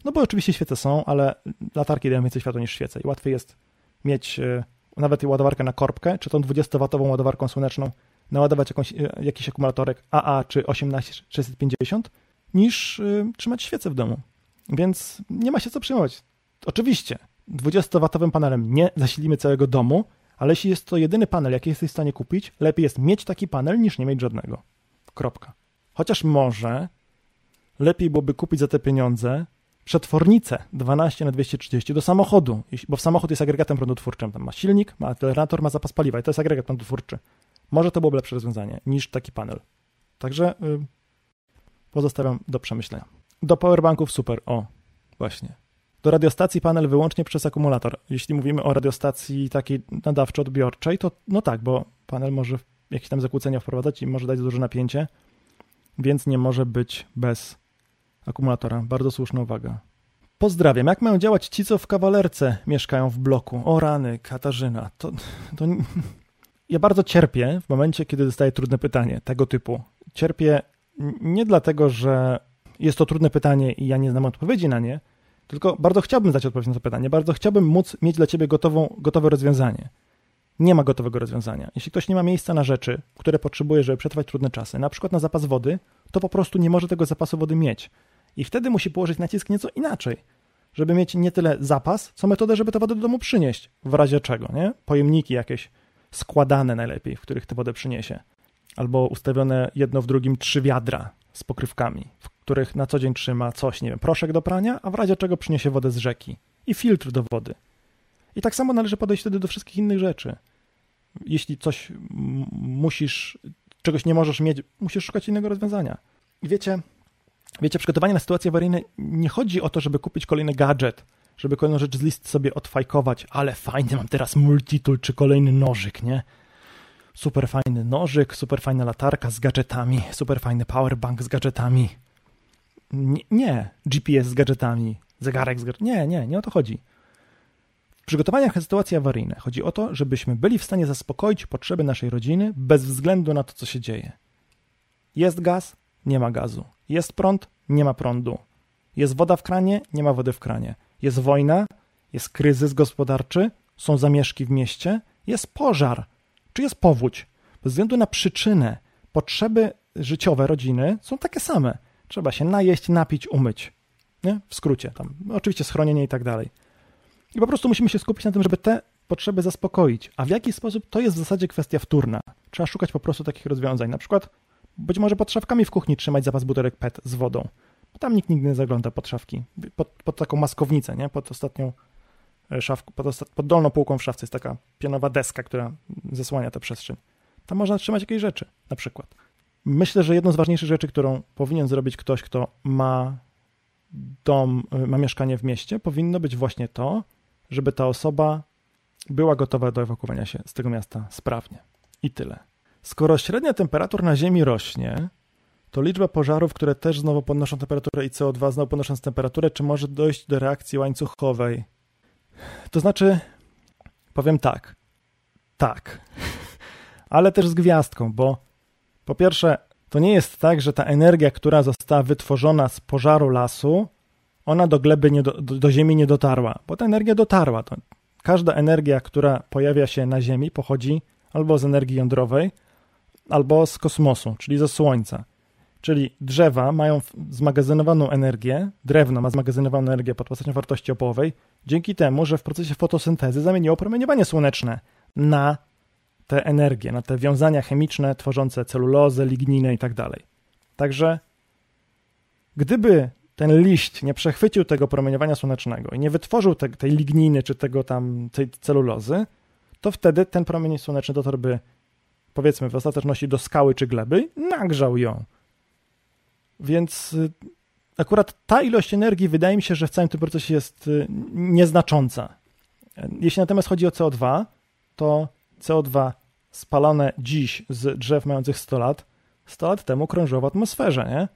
No bo oczywiście świece są, ale latarki dają więcej światła niż świece i łatwiej jest mieć y, nawet ładowarkę na korbkę, czy tą 20W ładowarką słoneczną, naładować jakąś, e, jakiś akumulatorek AA czy 18650, niż y, trzymać świecę w domu. Więc nie ma się co przejmować. Oczywiście, 20W panelem nie zasilimy całego domu, ale jeśli jest to jedyny panel, jaki jesteś w stanie kupić, lepiej jest mieć taki panel, niż nie mieć żadnego. Kropka. Chociaż może lepiej byłoby kupić za te pieniądze przetwornicę 12 na 230 do samochodu, bo w samochód jest agregatem prądotwórczym. Tam ma silnik, ma acelerator, ma zapas paliwa i to jest agregat prądotwórczy. Może to byłoby lepsze rozwiązanie niż taki panel. Także yy, pozostawiam do przemyślenia. Do powerbanków super, o, właśnie. Do radiostacji panel wyłącznie przez akumulator. Jeśli mówimy o radiostacji takiej nadawczo-odbiorczej, to no tak, bo panel może jakieś tam zakłócenia wprowadzać i może dać duże napięcie, więc nie może być bez akumulatora. Bardzo słuszna uwaga. Pozdrawiam. Jak mają działać ci, co w kawalerce mieszkają w bloku? O rany, Katarzyna. To, to... <laughs> Ja bardzo cierpię w momencie, kiedy dostaję trudne pytanie tego typu. Cierpię nie dlatego, że jest to trudne pytanie i ja nie znam odpowiedzi na nie, tylko bardzo chciałbym zdać odpowiedź na to pytanie. Bardzo chciałbym móc mieć dla ciebie gotową, gotowe rozwiązanie. Nie ma gotowego rozwiązania. Jeśli ktoś nie ma miejsca na rzeczy, które potrzebuje, żeby przetrwać trudne czasy, na przykład na zapas wody, to po prostu nie może tego zapasu wody mieć. I wtedy musi położyć nacisk nieco inaczej, żeby mieć nie tyle zapas, co metodę, żeby tę wodę do domu przynieść, w razie czego, nie? Pojemniki jakieś składane najlepiej, w których tę wodę przyniesie. Albo ustawione jedno w drugim trzy wiadra z pokrywkami, w których na co dzień trzyma coś, nie wiem, proszek do prania, a w razie czego przyniesie wodę z rzeki i filtr do wody. I tak samo należy podejść wtedy do wszystkich innych rzeczy. jeśli coś musisz, czegoś nie możesz mieć, musisz szukać innego rozwiązania. I wiecie, wiecie, przygotowanie na sytuacje awaryjne nie chodzi o to, żeby kupić kolejny gadżet, żeby kolejną rzecz z list sobie odfajkować, ale fajny mam teraz multitool czy kolejny nożyk, nie? Super fajny nożyk, super fajna latarka z gadżetami, super fajny powerbank z gadżetami. Nie, nie GPS z gadżetami, zegarek z gadżetami. Nie, nie, nie o to chodzi. W przygotowaniach na sytuacje awaryjne chodzi o to, żebyśmy byli w stanie zaspokoić potrzeby naszej rodziny bez względu na to, co się dzieje. Jest gaz, nie ma gazu. Jest prąd, nie ma prądu. Jest woda w kranie, nie ma wody w kranie. Jest wojna, jest kryzys gospodarczy, są zamieszki w mieście, jest pożar, czy jest powódź. Bez względu na przyczynę, potrzeby życiowe rodziny są takie same. Trzeba się najeść, napić, umyć. Nie? W skrócie, tam oczywiście schronienie i tak dalej. I po prostu musimy się skupić na tym, żeby te potrzeby zaspokoić. A w jaki sposób to jest w zasadzie kwestia wtórna. Trzeba szukać po prostu takich rozwiązań. Na przykład być może pod szafkami w kuchni trzymać zapas butelek PET z wodą. Tam nikt nigdy nie zagląda pod szafki. Pod, pod taką maskownicę, nie? Pod ostatnią e, szafką, pod, pod dolną półką w szafce jest taka pionowa deska, która zasłania tę przestrzeń. Tam można trzymać jakieś rzeczy, na przykład. Myślę, że jedną z ważniejszych rzeczy, którą powinien zrobić ktoś, kto ma dom, ma mieszkanie w mieście, powinno być właśnie to, żeby ta osoba była gotowa do ewakuowania się z tego miasta sprawnie. I tyle. Skoro średnia temperatur na Ziemi rośnie, to liczba pożarów, które też znowu podnoszą temperaturę i CO2 znowu podnosząc temperaturę, czy może dojść do reakcji łańcuchowej? To znaczy, powiem tak. Tak. Ale też z gwiazdką, bo po pierwsze, to nie jest tak, że ta energia, która została wytworzona z pożaru lasu, ona do gleby, nie do, do, do ziemi nie dotarła, bo ta energia dotarła. To każda energia, która pojawia się na ziemi, pochodzi albo z energii jądrowej, albo z kosmosu, czyli ze Słońca. Czyli drzewa mają zmagazynowaną energię, drewno ma zmagazynowaną energię pod postacią wartości opołowej, dzięki temu, że w procesie fotosyntezy zamieniło promieniowanie słoneczne na te energie, na te wiązania chemiczne tworzące celulozę, ligninę i tak. Także gdyby ten liść nie przechwycił tego promieniowania słonecznego i nie wytworzył te, tej ligniny czy tego tam, tej celulozy, to wtedy ten promień słoneczny dotarłby powiedzmy w ostateczności do skały czy gleby, nagrzał ją. Więc y, akurat ta ilość energii wydaje mi się, że w całym tym procesie jest y, nieznacząca. Jeśli natomiast chodzi o CO2, to CO2 spalone dziś z drzew mających 100 lat, 100 lat temu krążyło w atmosferze, nie?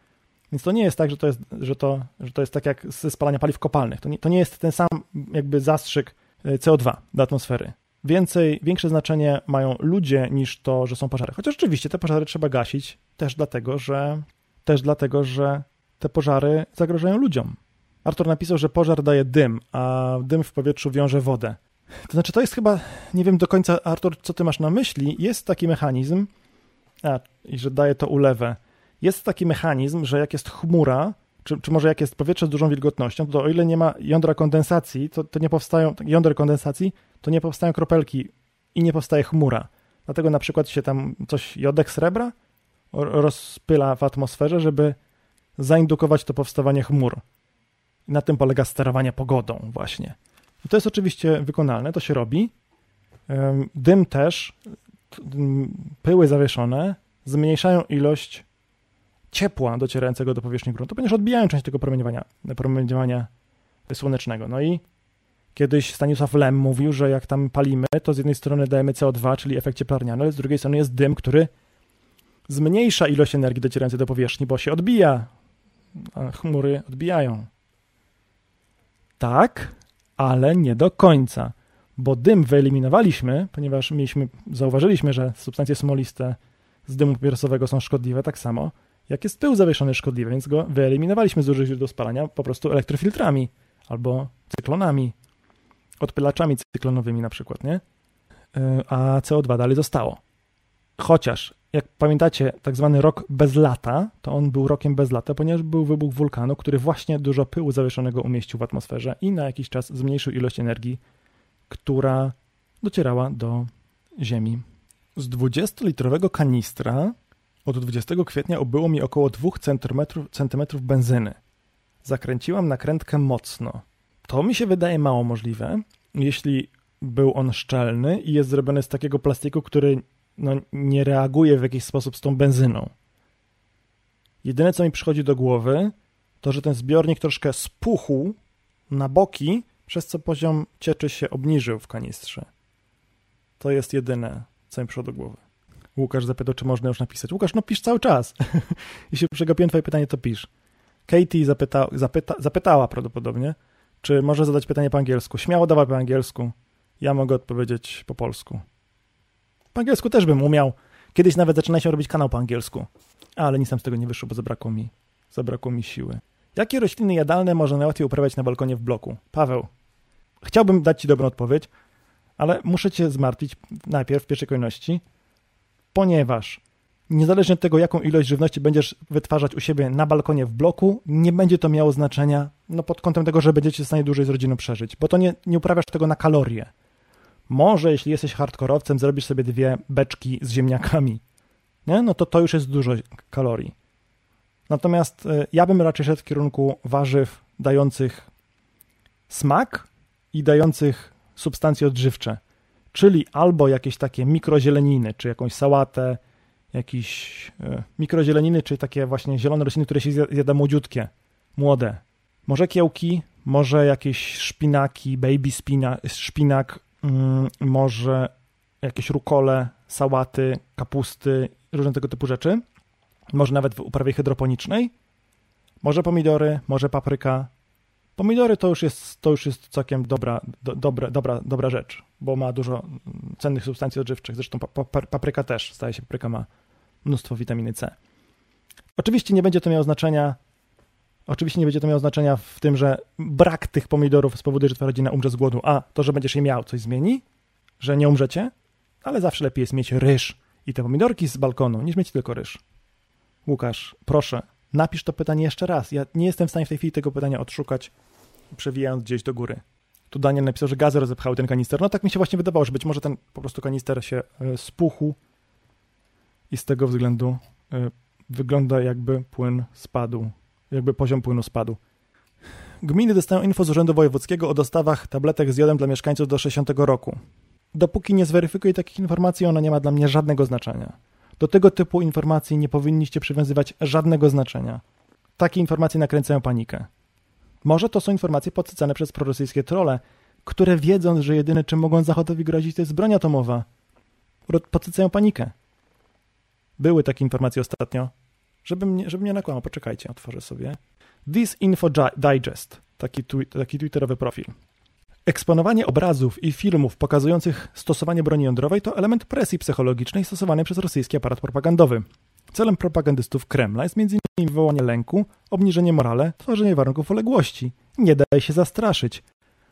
Więc to nie jest tak, że to jest, że to, że to jest tak jak ze spalania paliw kopalnych. To nie, to nie jest ten sam jakby zastrzyk y, CO2 do atmosfery więcej, większe znaczenie mają ludzie niż to, że są pożary. Chociaż oczywiście te pożary trzeba gasić też dlatego, że też dlatego, że te pożary zagrażają ludziom. Artur napisał, że pożar daje dym, a dym w powietrzu wiąże wodę. To znaczy, to jest chyba, nie wiem do końca, Artur, co ty masz na myśli. Jest taki mechanizm, a, i że daje to ulewę. Jest taki mechanizm, że jak jest chmura, czy, czy może jak jest powietrze z dużą wilgotnością, to o ile nie ma jądra kondensacji, to, to nie powstają, jąder kondensacji, to nie powstają kropelki i nie powstaje chmura. Dlatego na przykład się tam coś, jodek srebra rozpyla w atmosferze, żeby zaindukować to powstawanie chmur. I na tym polega sterowanie pogodą właśnie. I to jest oczywiście wykonalne, to się robi. Dym też, pyły zawieszone zmniejszają ilość ciepła docierającego do powierzchni gruntu, ponieważ odbijają część tego promieniowania, promieniowania słonecznego. No i kiedyś Stanisław Lem mówił, że jak tam palimy, to z jednej strony dajemy CO2, czyli efekt cieplarniany, ale z drugiej strony jest dym, który zmniejsza ilość energii docierającej do powierzchni, bo się odbija, a chmury odbijają. Tak, ale nie do końca, bo dym wyeliminowaliśmy, ponieważ mieliśmy, zauważyliśmy, że substancje smoliste z dymu papierosowego są szkodliwe, tak samo jak jest pył zawieszony szkodliwy, więc go wyeliminowaliśmy z dużych źródeł spalania po prostu elektrofiltrami albo cyklonami, odpylaczami cyklonowymi na przykład, nie? E, a CO2 dalej zostało. Chociaż, jak pamiętacie, tak zwany rok bez lata, to on był rokiem bez lata, ponieważ był wybuch wulkanu, który właśnie dużo pyłu zawieszonego umieścił w atmosferze i na jakiś czas zmniejszył ilość energii, która docierała do Ziemi. Z 20-litrowego kanistra od 20 kwietnia ubyło mi około 2 cm benzyny. Zakręciłam nakrętkę mocno. To mi się wydaje mało możliwe. Jeśli był on szczelny i jest zrobiony z takiego plastiku, który no, nie reaguje w jakiś sposób z tą benzyną. Jedyne, co mi przychodzi do głowy, to, że ten zbiornik troszkę spuchł na boki, przez co poziom cieczy się obniżył w kanistrze. To jest jedyne, co mi przyszło do głowy. Łukasz zapytał, czy można już napisać. Łukasz, no pisz cały czas. <laughs> Jeśli przegapiłem twoje pytanie, to pisz. Katie zapyta, zapyta, zapytała prawdopodobnie, czy może zadać pytanie po angielsku. Śmiało dawaj po angielsku. Ja mogę odpowiedzieć po polsku. Po angielsku też bym umiał. Kiedyś nawet zaczynaliśmy robić kanał po angielsku. Ale nic tam z tego nie wyszło, bo zabrakło mi, zabrakło mi siły. Jakie rośliny jadalne można najłatwiej uprawiać na balkonie w bloku? Paweł, chciałbym dać Ci dobrą odpowiedź, ale muszę Cię zmartwić najpierw w pierwszej kolejności, ponieważ niezależnie od tego, jaką ilość żywności będziesz wytwarzać u siebie na balkonie w bloku, nie będzie to miało znaczenia no, pod kątem tego, że będziecie w stanie dłużej z rodziną przeżyć, bo to nie, nie uprawiasz tego na kalorie. Może, jeśli jesteś hardkorowcem, zrobisz sobie dwie beczki z ziemniakami, nie? no to to już jest dużo kalorii. Natomiast y, ja bym raczej szedł w kierunku warzyw dających smak i dających substancje odżywcze, czyli albo jakieś takie mikrozieleniny, czy jakąś sałatę, jakieś y, mikrozieleniny, czy takie właśnie zielone rośliny, które się zjada młodziutkie, młode. Może kiełki, może jakieś szpinaki, baby spina, szpinak, mm, może jakieś rukole, sałaty, kapusty, różne tego typu rzeczy może nawet w uprawie hydroponicznej, może pomidory, może papryka. Pomidory to już jest, to już jest całkiem dobra, do, dobra, dobra, dobra rzecz, bo ma dużo cennych substancji odżywczych. Zresztą papryka też, zdaje się, papryka ma mnóstwo witaminy C. Oczywiście nie będzie to miało znaczenia, oczywiście nie będzie to miało znaczenia w tym, że brak tych pomidorów spowoduje, że twoja rodzina umrze z głodu, a to, że będziesz je miał, coś zmieni, że nie umrzecie, ale zawsze lepiej jest mieć ryż i te pomidorki z balkonu, niż mieć tylko ryż. Łukasz, proszę, napisz to pytanie jeszcze raz. Ja nie jestem w stanie w tej chwili tego pytania odszukać, przewijając gdzieś do góry. Tu Daniel napisał, że gazy rozepchały ten kanister. No tak mi się właśnie wydawało, że być może ten po prostu kanister się e, spuchł i z tego względu e, wygląda jakby płyn spadł, jakby poziom płynu spadł. Gminy dostają info z Urzędu Wojewódzkiego o dostawach tabletek z jodem dla mieszkańców do 60 roku. Dopóki nie zweryfikuję takich informacji, ona nie ma dla mnie żadnego znaczenia. Do tego typu informacji nie powinniście przywiązywać żadnego znaczenia. Takie informacje nakręcają panikę. Może to są informacje podsycane przez prorosyjskie trole, które wiedząc, że jedyne czym mogą Zachodowi grozić to jest broń atomowa, podsycają panikę. Były takie informacje ostatnio. Żeby mnie, żeby mnie nakłamał, poczekajcie, otworzę sobie. This Info Digest, taki, twi taki twitterowy profil. Eksponowanie obrazów i filmów pokazujących stosowanie broni jądrowej to element presji psychologicznej stosowany przez rosyjski aparat propagandowy. Celem propagandystów Kremla jest m.in. wywołanie lęku, obniżenie morale, tworzenie warunków uległości. Nie daje się zastraszyć.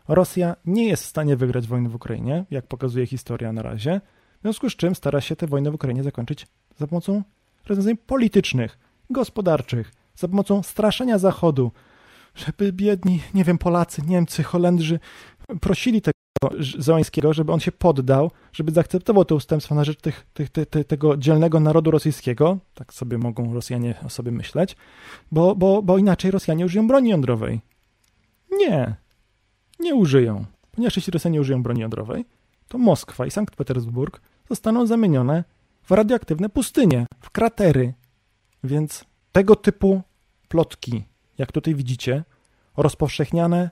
Rosja nie jest w stanie wygrać wojny w Ukrainie, jak pokazuje historia na razie, w związku z czym stara się tę wojnę w Ukrainie zakończyć za pomocą rozwiązań politycznych, gospodarczych, za pomocą straszenia Zachodu, żeby biedni, nie wiem, Polacy, Niemcy, Holendrzy prosili tego Zełańskiego, żeby on się poddał, żeby zaakceptował to ustępstwo na rzecz tych, tych, tego dzielnego narodu rosyjskiego, tak sobie mogą Rosjanie o sobie myśleć, bo, bo, bo inaczej Rosjanie użyją broni jądrowej. Nie, nie użyją. Ponieważ jeśli Rosjanie użyją broni jądrowej, to Moskwa i Sankt Petersburg zostaną zamienione w radioaktywne pustynie, w kratery. Więc tego typu plotki, jak tutaj widzicie, rozpowszechniane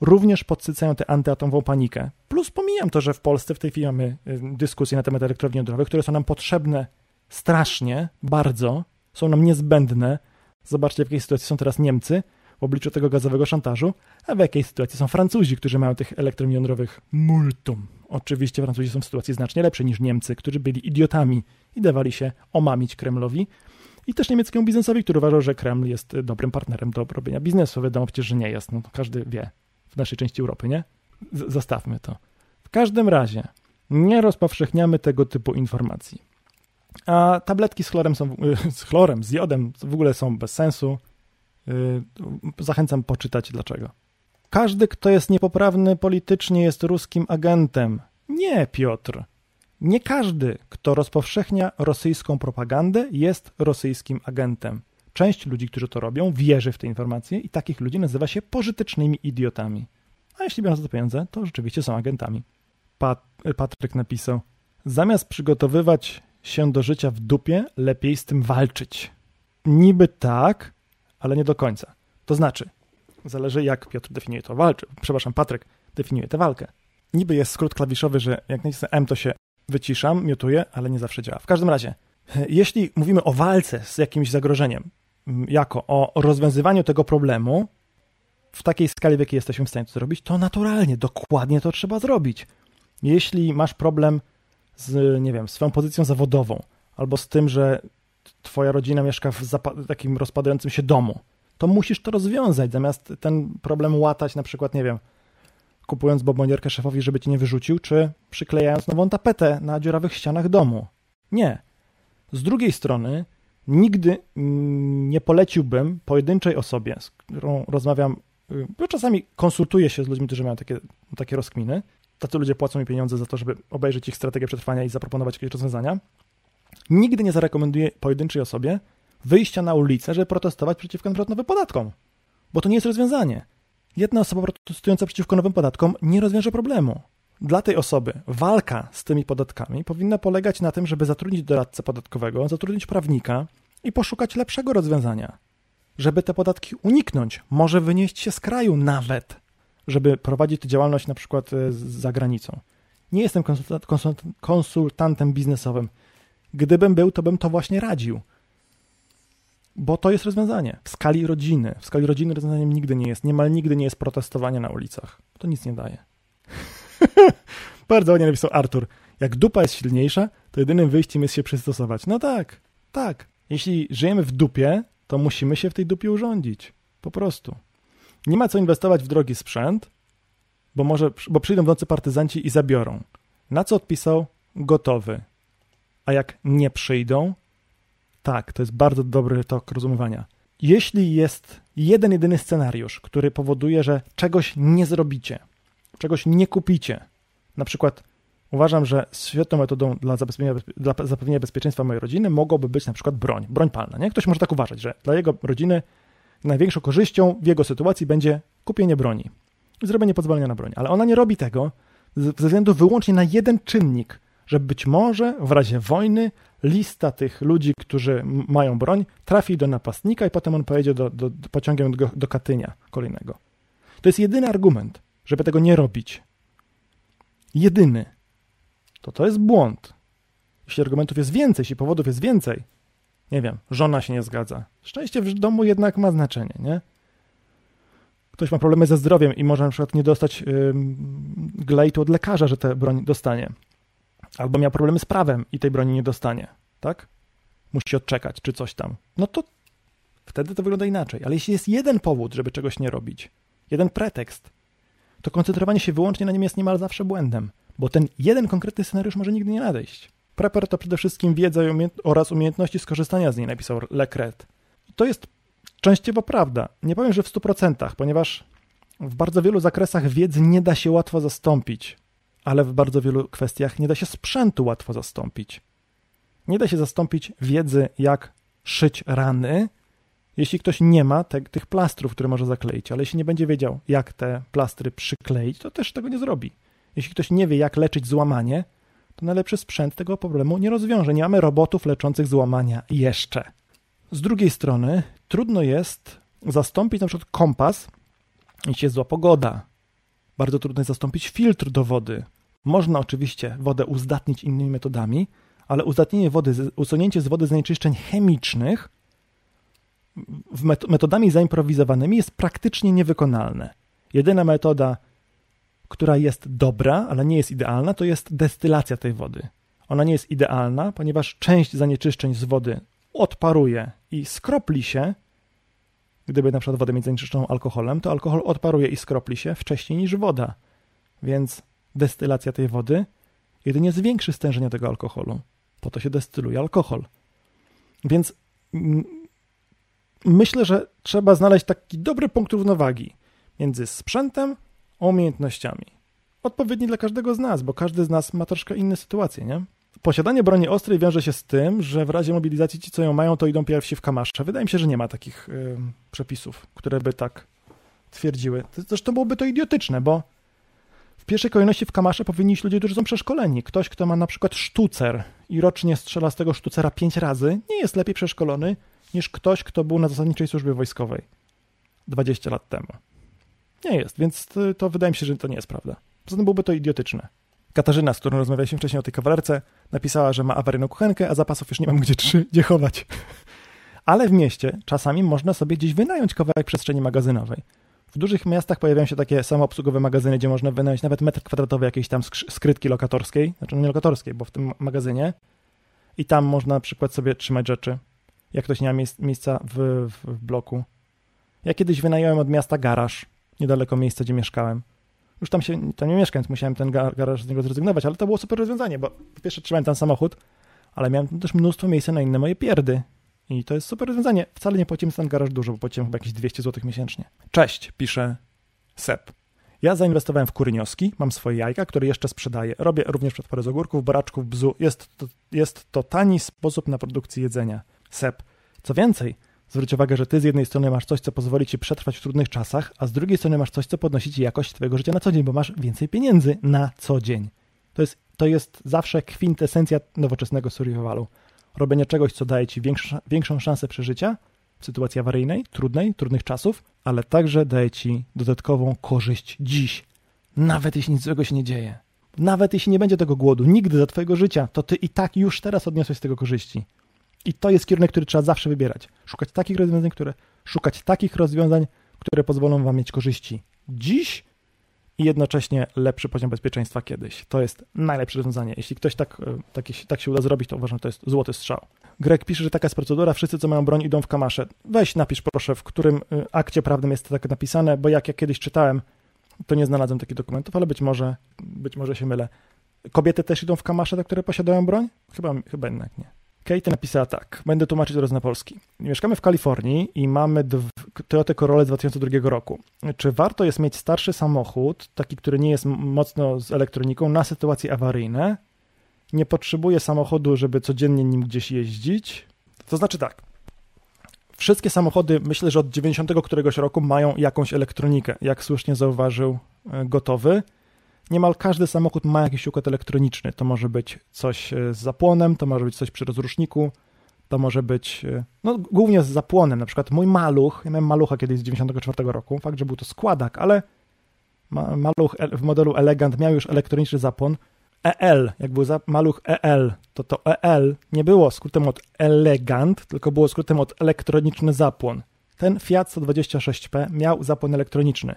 również podsycają tę antyatomową panikę. Plus pomijam to, że w Polsce w tej chwili mamy dyskusje na temat elektrowni jądrowych, które są nam potrzebne strasznie, bardzo, są nam niezbędne. Zobaczcie, w jakiej sytuacji są teraz Niemcy w obliczu tego gazowego szantażu, a w jakiej sytuacji są Francuzi, którzy mają tych elektrowni jądrowych multum. Oczywiście Francuzi są w sytuacji znacznie lepszej niż Niemcy, którzy byli idiotami i dawali się omamić Kremlowi. I też niemieckiemu biznesowi, który uważał, że Kreml jest dobrym partnerem do robienia biznesu. Wiadomo przecież, że nie jest. No, każdy wie, w naszej części Europy, nie? Z zostawmy to. W każdym razie nie rozpowszechniamy tego typu informacji. A tabletki z chlorem są, z chlorem, z jodem w ogóle są bez sensu. Y, zachęcam poczytać dlaczego. Każdy, kto jest niepoprawny politycznie, jest ruskim agentem. Nie, Piotr. Nie każdy, kto rozpowszechnia rosyjską propagandę, jest rosyjskim agentem. Część ludzi, którzy to robią, wierzy w te informacje i takich ludzi nazywa się pożytecznymi idiotami. a jeśli biorą za to pieniądze, to rzeczywiście są agentami. Pat Patryk napisał, zamiast przygotowywać się do życia w dupie, lepiej z tym walczyć. Niby tak, ale nie do końca. To znaczy, zależy jak Piotr definiuje to walczy. Przepraszam, Patryk definiuje tę walkę. Niby jest skrót klawiszowy, że jak nacisnę M, to się wyciszam, miutuję, ale nie zawsze działa. W każdym razie, jeśli mówimy o walce z jakimś zagrożeniem, jako o rozwiązywaniu tego problemu w takiej skali, w jakiej jesteśmy w stanie to zrobić, to naturalnie, dokładnie to trzeba zrobić. Jeśli masz problem z, nie wiem, swoją pozycją zawodową, albo z tym, że twoja rodzina mieszka w takim rozpadającym się domu, to musisz to rozwiązać, zamiast ten problem łatać na przykład, nie wiem, kupując bombonierkę szefowi, żeby ci nie wyrzucił, czy przyklejając nową tapetę na dziurawych ścianach domu. Nie. Z drugiej strony, nigdy nie poleciłbym pojedynczej osobie, z którą rozmawiam, y, bo czasami konsultuję się z ludźmi, którzy mają takie, takie rozkminy. Tacy ludzie płacą mi pieniądze za to, żeby obejrzeć ich strategię przetrwania i zaproponować jakieś rozwiązania. Nigdy nie zarekomenduję pojedynczej osobie wyjścia na ulicę, żeby protestować przeciwko nowym podatkom, bo to nie jest rozwiązanie. Jedna osoba protestująca przeciwko nowym podatkom nie rozwiąże problemu. Dla tej osoby walka z tymi podatkami powinna polegać na tym, żeby zatrudnić doradcę podatkowego, zatrudnić prawnika i poszukać lepszego rozwiązania. Żeby te podatki uniknąć, może wynieść się z kraju nawet, żeby prowadzić tę działalność na przykład e, za granicą. Nie jestem konsultantem biznesowym. Gdybym był, to bym to właśnie radził. Bo to jest rozwiązanie. W skali rodziny. W skali rodziny rozwiązaniem nigdy nie jest, niemal nigdy nie jest protestowanie na ulicach. To nic nie daje. <laughs> Bardzo ładnie napisał Artur. Jak dupa jest silniejsza, to jedynym wyjściem jest się przystosować. No tak, tak. Jeśli żyjemy w dupie, to musimy się w tej dupie urządzić. Po prostu. Nie ma co inwestować w drogi sprzęt, bo, może, bo przyjdą w nocy partyzanci i zabiorą. Na co odpisał? Gotowy. A jak nie przyjdą? Tak, to jest bardzo dobry tok rozumowania. Jeśli jest jeden, jedyny scenariusz, który powoduje, że czegoś nie zrobicie, czegoś nie kupicie, na przykład uważam, że świetną metodą dla zapewnienia, dla zapewnienia bezpieczeństwa mojej rodziny mogłoby być na przykład broń, broń palna. Nie? Ktoś może tak uważać, że dla jego rodziny największą korzyścią w jego sytuacji będzie kupienie broni, zrobienie pozwolenia na broń, ale ona nie robi tego ze względu wyłącznie na jeden czynnik, że być może w razie wojny lista tych ludzi, którzy mają broń, trafi do napastnika i potem on pojedzie do, do, do pociągiem do, do Katynia kolejnego. To jest jedyny argument, żeby tego nie robić. Jedyny. To to jest błąd. Jeśli argumentów jest więcej, jeśli powodów jest więcej, nie wiem, żona się nie zgadza. Szczęście w domu jednak ma znaczenie, nie? Ktoś ma problemy ze zdrowiem i może na przykład nie dostać yy, glejtu od lekarza, że tę broń dostanie albo miał problemy z prawem i tej broni nie dostanie, tak? Musi odczekać, czy coś tam. No to wtedy to wygląda inaczej. Ale jeśli jest jeden powód, żeby czegoś nie robić, jeden pretekst, to koncentrowanie się wyłącznie na nim jest niemal zawsze błędem, bo ten jeden konkretny scenariusz może nigdy nie nadejść. Prepper to przede wszystkim wiedza oraz umiejętności skorzystania z niej, napisał Lecret. To jest częściowo prawda. Nie powiem, że w 100%, ponieważ w bardzo wielu zakresach wiedzy nie da się łatwo zastąpić ale w bardzo wielu kwestiach nie da się sprzętu łatwo zastąpić. Nie da się zastąpić wiedzy, jak szyć rany, jeśli ktoś nie ma te, tych plastrów, które może zakleić, ale jeśli nie będzie wiedział, jak te plastry przykleić, to też tego nie zrobi. Jeśli ktoś nie wie, jak leczyć złamanie, to najlepszy sprzęt tego problemu nie rozwiąże. Nie mamy robotów leczących złamania jeszcze. Z drugiej strony, trudno jest zastąpić na przykład kompas, jeśli jest zła pogoda. Bardzo trudno jest zastąpić filtr do wody, można oczywiście wodę uzdatnić innymi metodami, ale uzdatnienie wody, usunięcie z wody zanieczyszczeń chemicznych metodami zaimprowizowanymi jest praktycznie niewykonalne. Jedyna metoda, która jest dobra, ale nie jest idealna, to jest destylacja tej wody. Ona nie jest idealna, ponieważ część zanieczyszczeń z wody odparuje i skropli się. Gdyby na przykład wodę mieć zanieczyszczoną alkoholem, to alkohol odparuje i skropli się wcześniej niż woda. Więc destylacja tej wody jedynie zwiększy stężenie tego alkoholu. Po to się destyluje alkohol. Więc myślę, że trzeba znaleźć taki dobry punkt równowagi między sprzętem a umiejętnościami. Odpowiedni dla każdego z nas, bo każdy z nas ma troszkę inne sytuacje, nie? Posiadanie broni ostrej wiąże się z tym, że w razie mobilizacji ci, co ją mają, to idą pierwsi w kamasze. Wydaje mi się, że nie ma takich y, przepisów, które by tak twierdziły. Zresztą byłoby to idiotyczne, bo w pierwszej kolejności w Kamasze powinni iść ludzie, którzy są przeszkoleni. Ktoś, kto ma na przykład sztucer i rocznie strzela z tego sztucera pięć razy, nie jest lepiej przeszkolony niż ktoś, kto był na zasadniczej służbie wojskowej 20 lat temu. Nie jest, więc to, to wydaje mi się, że to nie jest prawda. Poza tym byłoby to idiotyczne. Katarzyna, z którą rozmawialiśmy wcześniej o tej kawalerce, napisała, że ma awaryjną kuchenkę, a zapasów już nie mam gdzie, gdzie chować. <laughs> Ale w mieście czasami można sobie gdzieś wynająć kawałek przestrzeni magazynowej. W dużych miastach pojawiają się takie samoobsługowe magazyny, gdzie można wynająć nawet metr kwadratowy jakiejś tam skrytki lokatorskiej, znaczy no nie lokatorskiej, bo w tym magazynie. I tam można na przykład sobie trzymać rzeczy, jak ktoś nie ma miejsca w, w, bloku. Ja kiedyś wynająłem od miasta garaż, niedaleko miejsca, gdzie mieszkałem. Już tam się tam nie mieszkam, więc musiałem ten garaż z niego zrezygnować, ale to było super rozwiązanie, bo po pierwsze trzymałem ten samochód, ale miałem też mnóstwo miejsca na inne moje pierdy. I to jest super rozwiązanie. Wcale nie płaciłem za ten garaż dużo, bo płaciłem chyba jakieś 200 zł miesięcznie. Cześć, pisze Sep. Ja zainwestowałem w kurynioski, mam swoje jajka, które jeszcze sprzedaję. Robię również przetwory z ogórków, boraczków, bzu. Jest to, jest to tani sposób na produkcję jedzenia. Sep. Co więcej, zwróć uwagę, że ty z jednej strony masz coś, co pozwoli ci przetrwać w trudnych czasach, a z drugiej strony masz coś, co podnosi ci jakość twojego życia na co dzień, bo masz więcej pieniędzy na co dzień. To jest, to jest zawsze kwintesencja nowoczesnego survivalu robienie czegoś, co daje ci większą, większą szansę przeżycia w sytuacji awaryjnej, trudnej, trudnych czasów, ale także daje ci dodatkową korzyść dziś, nawet jeśli nic złego się nie dzieje. Nawet jeśli nie będzie tego głodu, nigdy za twojego życia, to ty i tak już teraz odniosłeś z tego korzyści. I to jest kierunek, który trzeba zawsze wybierać. Szukać takich rozwiązań, które, szukać takich rozwiązań, które pozwolą wam mieć korzyści dziś i jednocześnie lepszy poziom bezpieczeństwa kiedyś. To jest najlepsze rozwiązanie. Jeśli ktoś tak, tak, tak się uda zrobić, to uważam, że to jest złoty strzał. Greg pisze, że taka jest procedura, wszyscy, co mają broń, idą w kamasze. Weź napisz proszę, w którym e, akcie prawnym jest to tak napisane, bo jak ja kiedyś czytałem, to nie znalazłem takich dokumentów, ale być może, być może się mylę. Kobiety też idą w kamasze, te, które posiadają broń? Chyba, chyba jednak nie. Kate napisała tak, będę tłumaczyć teraz na polski. Mieszkamy w Kalifornii i mamy Toyota Corolla z 2002 roku. Czy warto jest mieć starszy samochód, taki, który nie jest mocno z elektroniką, na sytuacje awaryjne? Nie potrzebuję samochodu, żeby codziennie nim gdzieś jeździć? To znaczy tak, wszystkie samochody, myślę, że od 90 któregoś roku mają jakąś elektronikę, jak słusznie zauważył e, Gotowy niemal każdy samochód ma jakiś układ elektroniczny. To może być coś e, z zapłonem, to może być coś przy rozruszniku, to może być, e, no głównie z zapłonem. Na przykład mój maluch, ja miałem malucha kiedyś z 94 roku, fakt, że był to składak, ale maluch w modelu Elegant miał już elektroniczny zapłon. EL, jak był maluch EL, to to EL nie było skrótem od Elegant, tylko było skrótem od elektroniczny zapłon. Ten Fiat 126P miał zapłon elektroniczny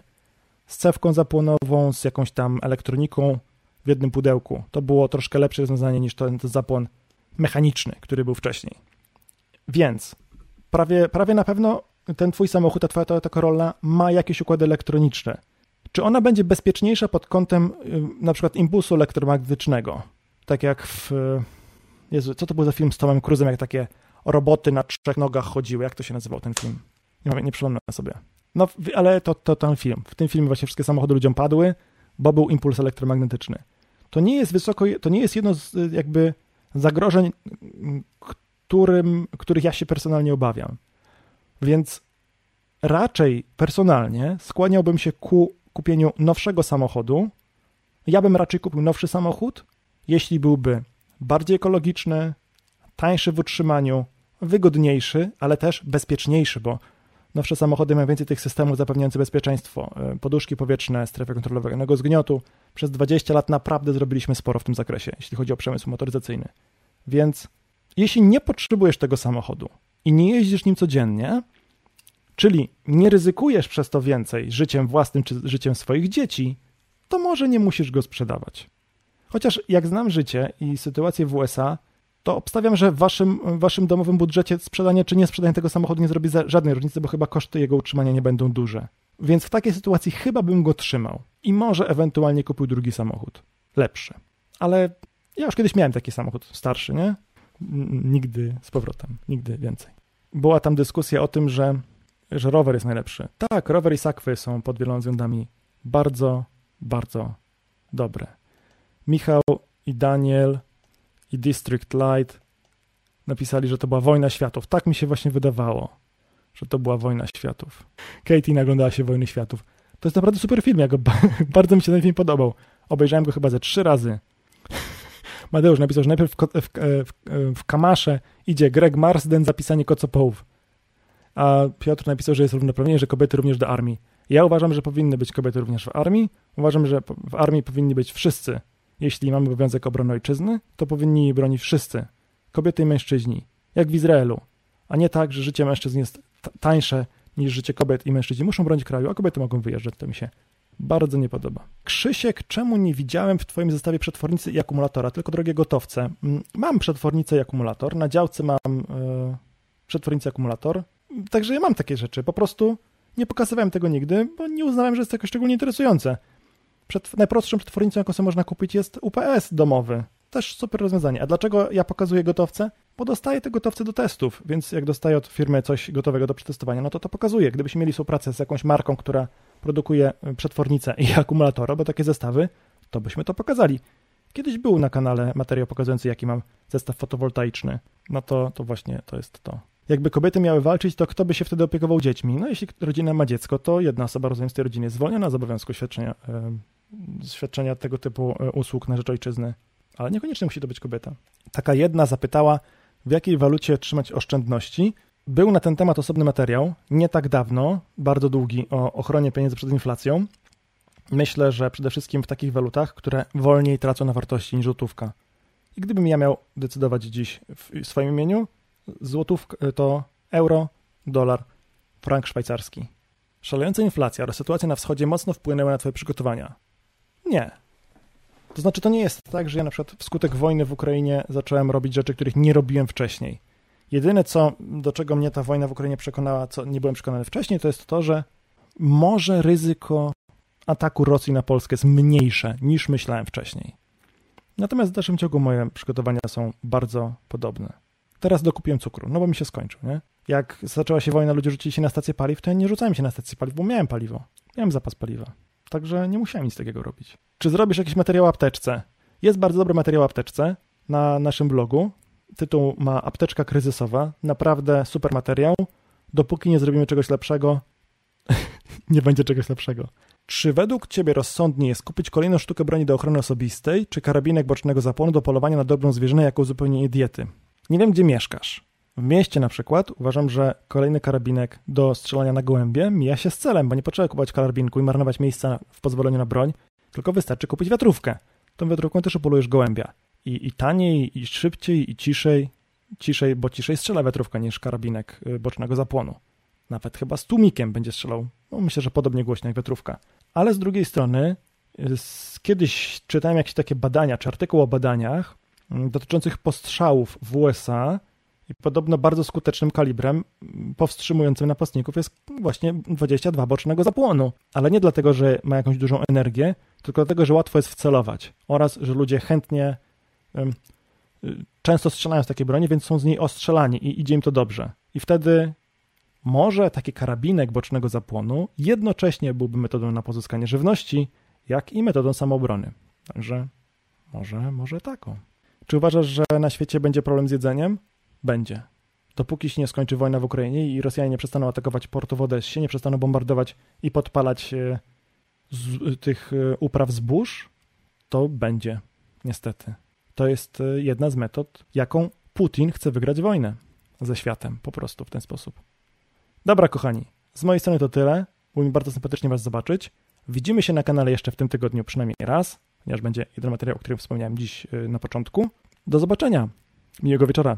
z cewką zapłonową, z jakąś tam elektroniką w jednym pudełku. To było troszkę lepsze rozwiązanie niż ten, ten zapłon mechaniczny, który był wcześniej. Więc prawie, prawie na pewno ten twój samochód, ta twoja Toyota Corolla ma jakieś układy elektroniczne. Czy ona będzie bezpieczniejsza pod kątem y, na przykład impulsu elektromagnetycznego? Tak jak w... Jezu, co to był za film z Tomem Cruzem, jak takie roboty na trzech nogach chodziły? Jak to się nazywał ten film? Nie, nie przypomnę sobie. No, ale to, to ten film. W tym filmie właśnie wszystkie samochody ludziom padły, bo był impuls elektromagnetyczny. To nie jest wysoko, to nie jest jedno z jakby zagrożeń, którym, których ja się personalnie obawiam. Więc raczej personalnie skłaniałbym się ku kupieniu nowszego samochodu. Ja bym raczej kupił nowszy samochód, jeśli byłby bardziej ekologiczny, tańszy w utrzymaniu, wygodniejszy, ale też bezpieczniejszy, bo Nowsze samochody mają więcej tych systemów zapewniających bezpieczeństwo. E, poduszki powietrzne, strefy kontrolowanego zgniotu. Przez 20 lat naprawdę zrobiliśmy sporo w tym zakresie, jeśli chodzi o przemysł motoryzacyjny. Więc jeśli nie potrzebujesz tego samochodu i nie jeździsz nim codziennie, czyli nie ryzykujesz przez to więcej życiem własnym czy życiem swoich dzieci, to może nie musisz go sprzedawać. Chociaż jak znam życie i sytuację w USA, to obstawiam, że w waszym, waszym domowym budżecie sprzedanie czy nie sprzedanie tego samochodu nie zrobi żadnej różnicy, bo chyba koszty jego utrzymania nie będą duże. Więc w takiej sytuacji chyba bym go trzymał i może ewentualnie kupił drugi samochód. Lepszy. Ale ja już kiedyś miałem taki samochód starszy, nie? Nigdy z powrotem, nigdy więcej. Była tam dyskusja o tym, że, że rower jest najlepszy. Tak, rower i sakwy są pod wieloma względami bardzo, bardzo dobre. Michał i Daniel i District Light napisali, że to była wojna światów. Tak mi się właśnie wydawało, że to była Wojna Światów. Katie naglądała się Wojny Światów. To jest naprawdę super film, ja go, <laughs> bardzo mi się ten film podobał. Obejrzałem go chyba ze trzy razy. <laughs> Mateusz napisał, że najpierw w, w, w, w Kamasze idzie Greg Marsden zapisanie kocopołów. A Piotr napisał, że jest równoprawnienie, że kobiety również do armii. Ja uważam, że powinny być kobiety również w armii. Uważam, że w armii powinni być wszyscy. Jeśli mamy obowiązek obrony ojczyzny, to powinni jej bronić wszyscy. Kobiety i mężczyźni. Jak w Izraelu. A nie tak, że życie mężczyzn jest tańsze niż życie kobiet i mężczyźni. Muszą bronić kraju, a kobiety mogą wyjeżdżać. To mi się bardzo nie podoba. Krzysiek, czemu nie widziałem w Twoim zestawie przetwornicy i akumulatora, tylko drogie gotowce? Mm, mam przetwornicę i akumulator. Na działce mam yy, przetwornicę i akumulator. Także ja mam takie rzeczy. Po prostu nie pokazywałem tego nigdy, bo nie uznałem, że jest to jakoś szczególnie interesujące. Przed, najprostszą przetwornicą, jaką sobie można kupić, jest UPS domowy. Też super rozwiązanie. A dlaczego ja pokazuję gotowce? Bo dostaję te gotowce do testów, więc jak dostaję od firmy coś gotowego do przetestowania, no to to pokazuję. Gdybyśmy mieli współpracę z jakąś marką, która produkuje e, przetwornicę i akumulatora, bo takie zestawy, to byśmy to pokazali. Kiedyś był na kanale materiał pokazujący, jaki mam zestaw fotowoltaiczny. No to, to właśnie to jest to. Jakby kobiety miały walczyć, to kto by się wtedy opiekował dziećmi? No jeśli rodzina ma dziecko, to jedna osoba, rozumiem, z tej rodziny jest zwolniona z obowiązku świadczenia, świadczenia tego typu e, usług na rzecz ojczyzny. Ale niekoniecznie musi to być kobieta. Taka jedna zapytała, w jakiej walucie trzymać oszczędności. Był na ten temat osobny materiał, nie tak dawno, bardzo długi, o ochronie pieniędzy przed inflacją. Myślę, że przede wszystkim w takich walutach, które wolniej tracą na wartości niż złotówka. I gdybym ja miał decydować dziś w swoim imieniu, złotówka to euro, dolar, frank szwajcarski. Szalejąca inflacja oraz sytuacja na wschodzie mocno wpłynęły na Twoje przygotowania. Nie. To znaczy, to nie jest tak, że ja na przykład wskutek wojny w Ukrainie zacząłem robić rzeczy, których nie robiłem wcześniej. Jedyne, co, do czego mnie ta wojna w Ukrainie przekonała, co nie byłem przekonany wcześniej, to jest to, że może ryzyko ataku Rosji na Polskę jest mniejsze niż myślałem wcześniej. Natomiast w dalszym ciągu moje przygotowania są bardzo podobne. Teraz dokupiłem cukru, no bo mi się skończył, nie? Jak zaczęła się wojna, ludzie rzucili się na stację paliw, to ja nie rzucałem się na stację paliw, bo miałem paliwo. Miałem zapas paliwa. Także nie musiałem nic takiego robić. Czy zrobisz jakiś materiał apteczce? Jest bardzo dobry materiał apteczce na naszym blogu. Tytuł ma Apteczka kryzysowa. Naprawdę super materiał. Dopóki nie zrobimy czegoś lepszego, <laughs> nie będzie czegoś lepszego. Czy według Ciebie rozsądnie jest kupić kolejną sztukę broni do ochrony osobistej, czy karabinek bocznego zapłonu do polowania na dobrą zwierzynę jako uzupełnienie diety? Nie wiem, gdzie mieszkasz. W mieście na przykład uważam, że kolejny karabinek do strzelania na gołębie mija się z celem, bo nie potrzeba kupować karabinku i marnować miejsca w pozwoleniu na broń, tylko wystarczy kupić wiatrówkę. Tą wiatrówką też upolujesz gołębia. I, I taniej, i szybciej, i ciszej. Ciszej, bo ciszej strzela wiatrówka niż karabinek y, bocznego zapłonu. Nawet chyba z tłumikiem będzie strzelał. No, myślę, że podobnie głośno jak wiatrówka. Ale z drugiej strony, y, kiedyś czytałem jakieś takie badania, czy artykuł o badaniach mm, dotyczących postrzałów w USA i podobno bardzo skutecznym kalibrem powstrzymującym napastników jest właśnie 22 bocznego zapłonu. Ale nie dlatego, że ma jakąś dużą energię, tylko dlatego, że łatwo jest wcelować oraz, że ludzie chętnie um, często strzelają z takiej broni, więc są z niej ostrzelani i idzie im to dobrze. I wtedy może taki karabinek bocznego zapłonu jednocześnie byłby metodą na pozyskanie żywności, jak i metodą samoobrony. Także może, może taką. Czy uważasz, że na świecie będzie problem z jedzeniem? Będzie. Dopóki się nie skończy wojna w Ukrainie i Rosjanie nie przestaną atakować portu w Odessie, nie przestaną bombardować i podpalać e, z, tych e, upraw zbóż, to będzie. Niestety. To jest e, jedna z metod, jaką Putin chce wygrać wojnę ze światem, po prostu w ten sposób. Dobra, kochani, z mojej strony to tyle. Było mi bardzo sympatycznie Was zobaczyć. Widzimy się na kanale jeszcze w tym tygodniu przynajmniej raz, ponieważ będzie jeden materiał, o którym wspomniałem dziś na początku. Do zobaczenia. Miłego wieczora.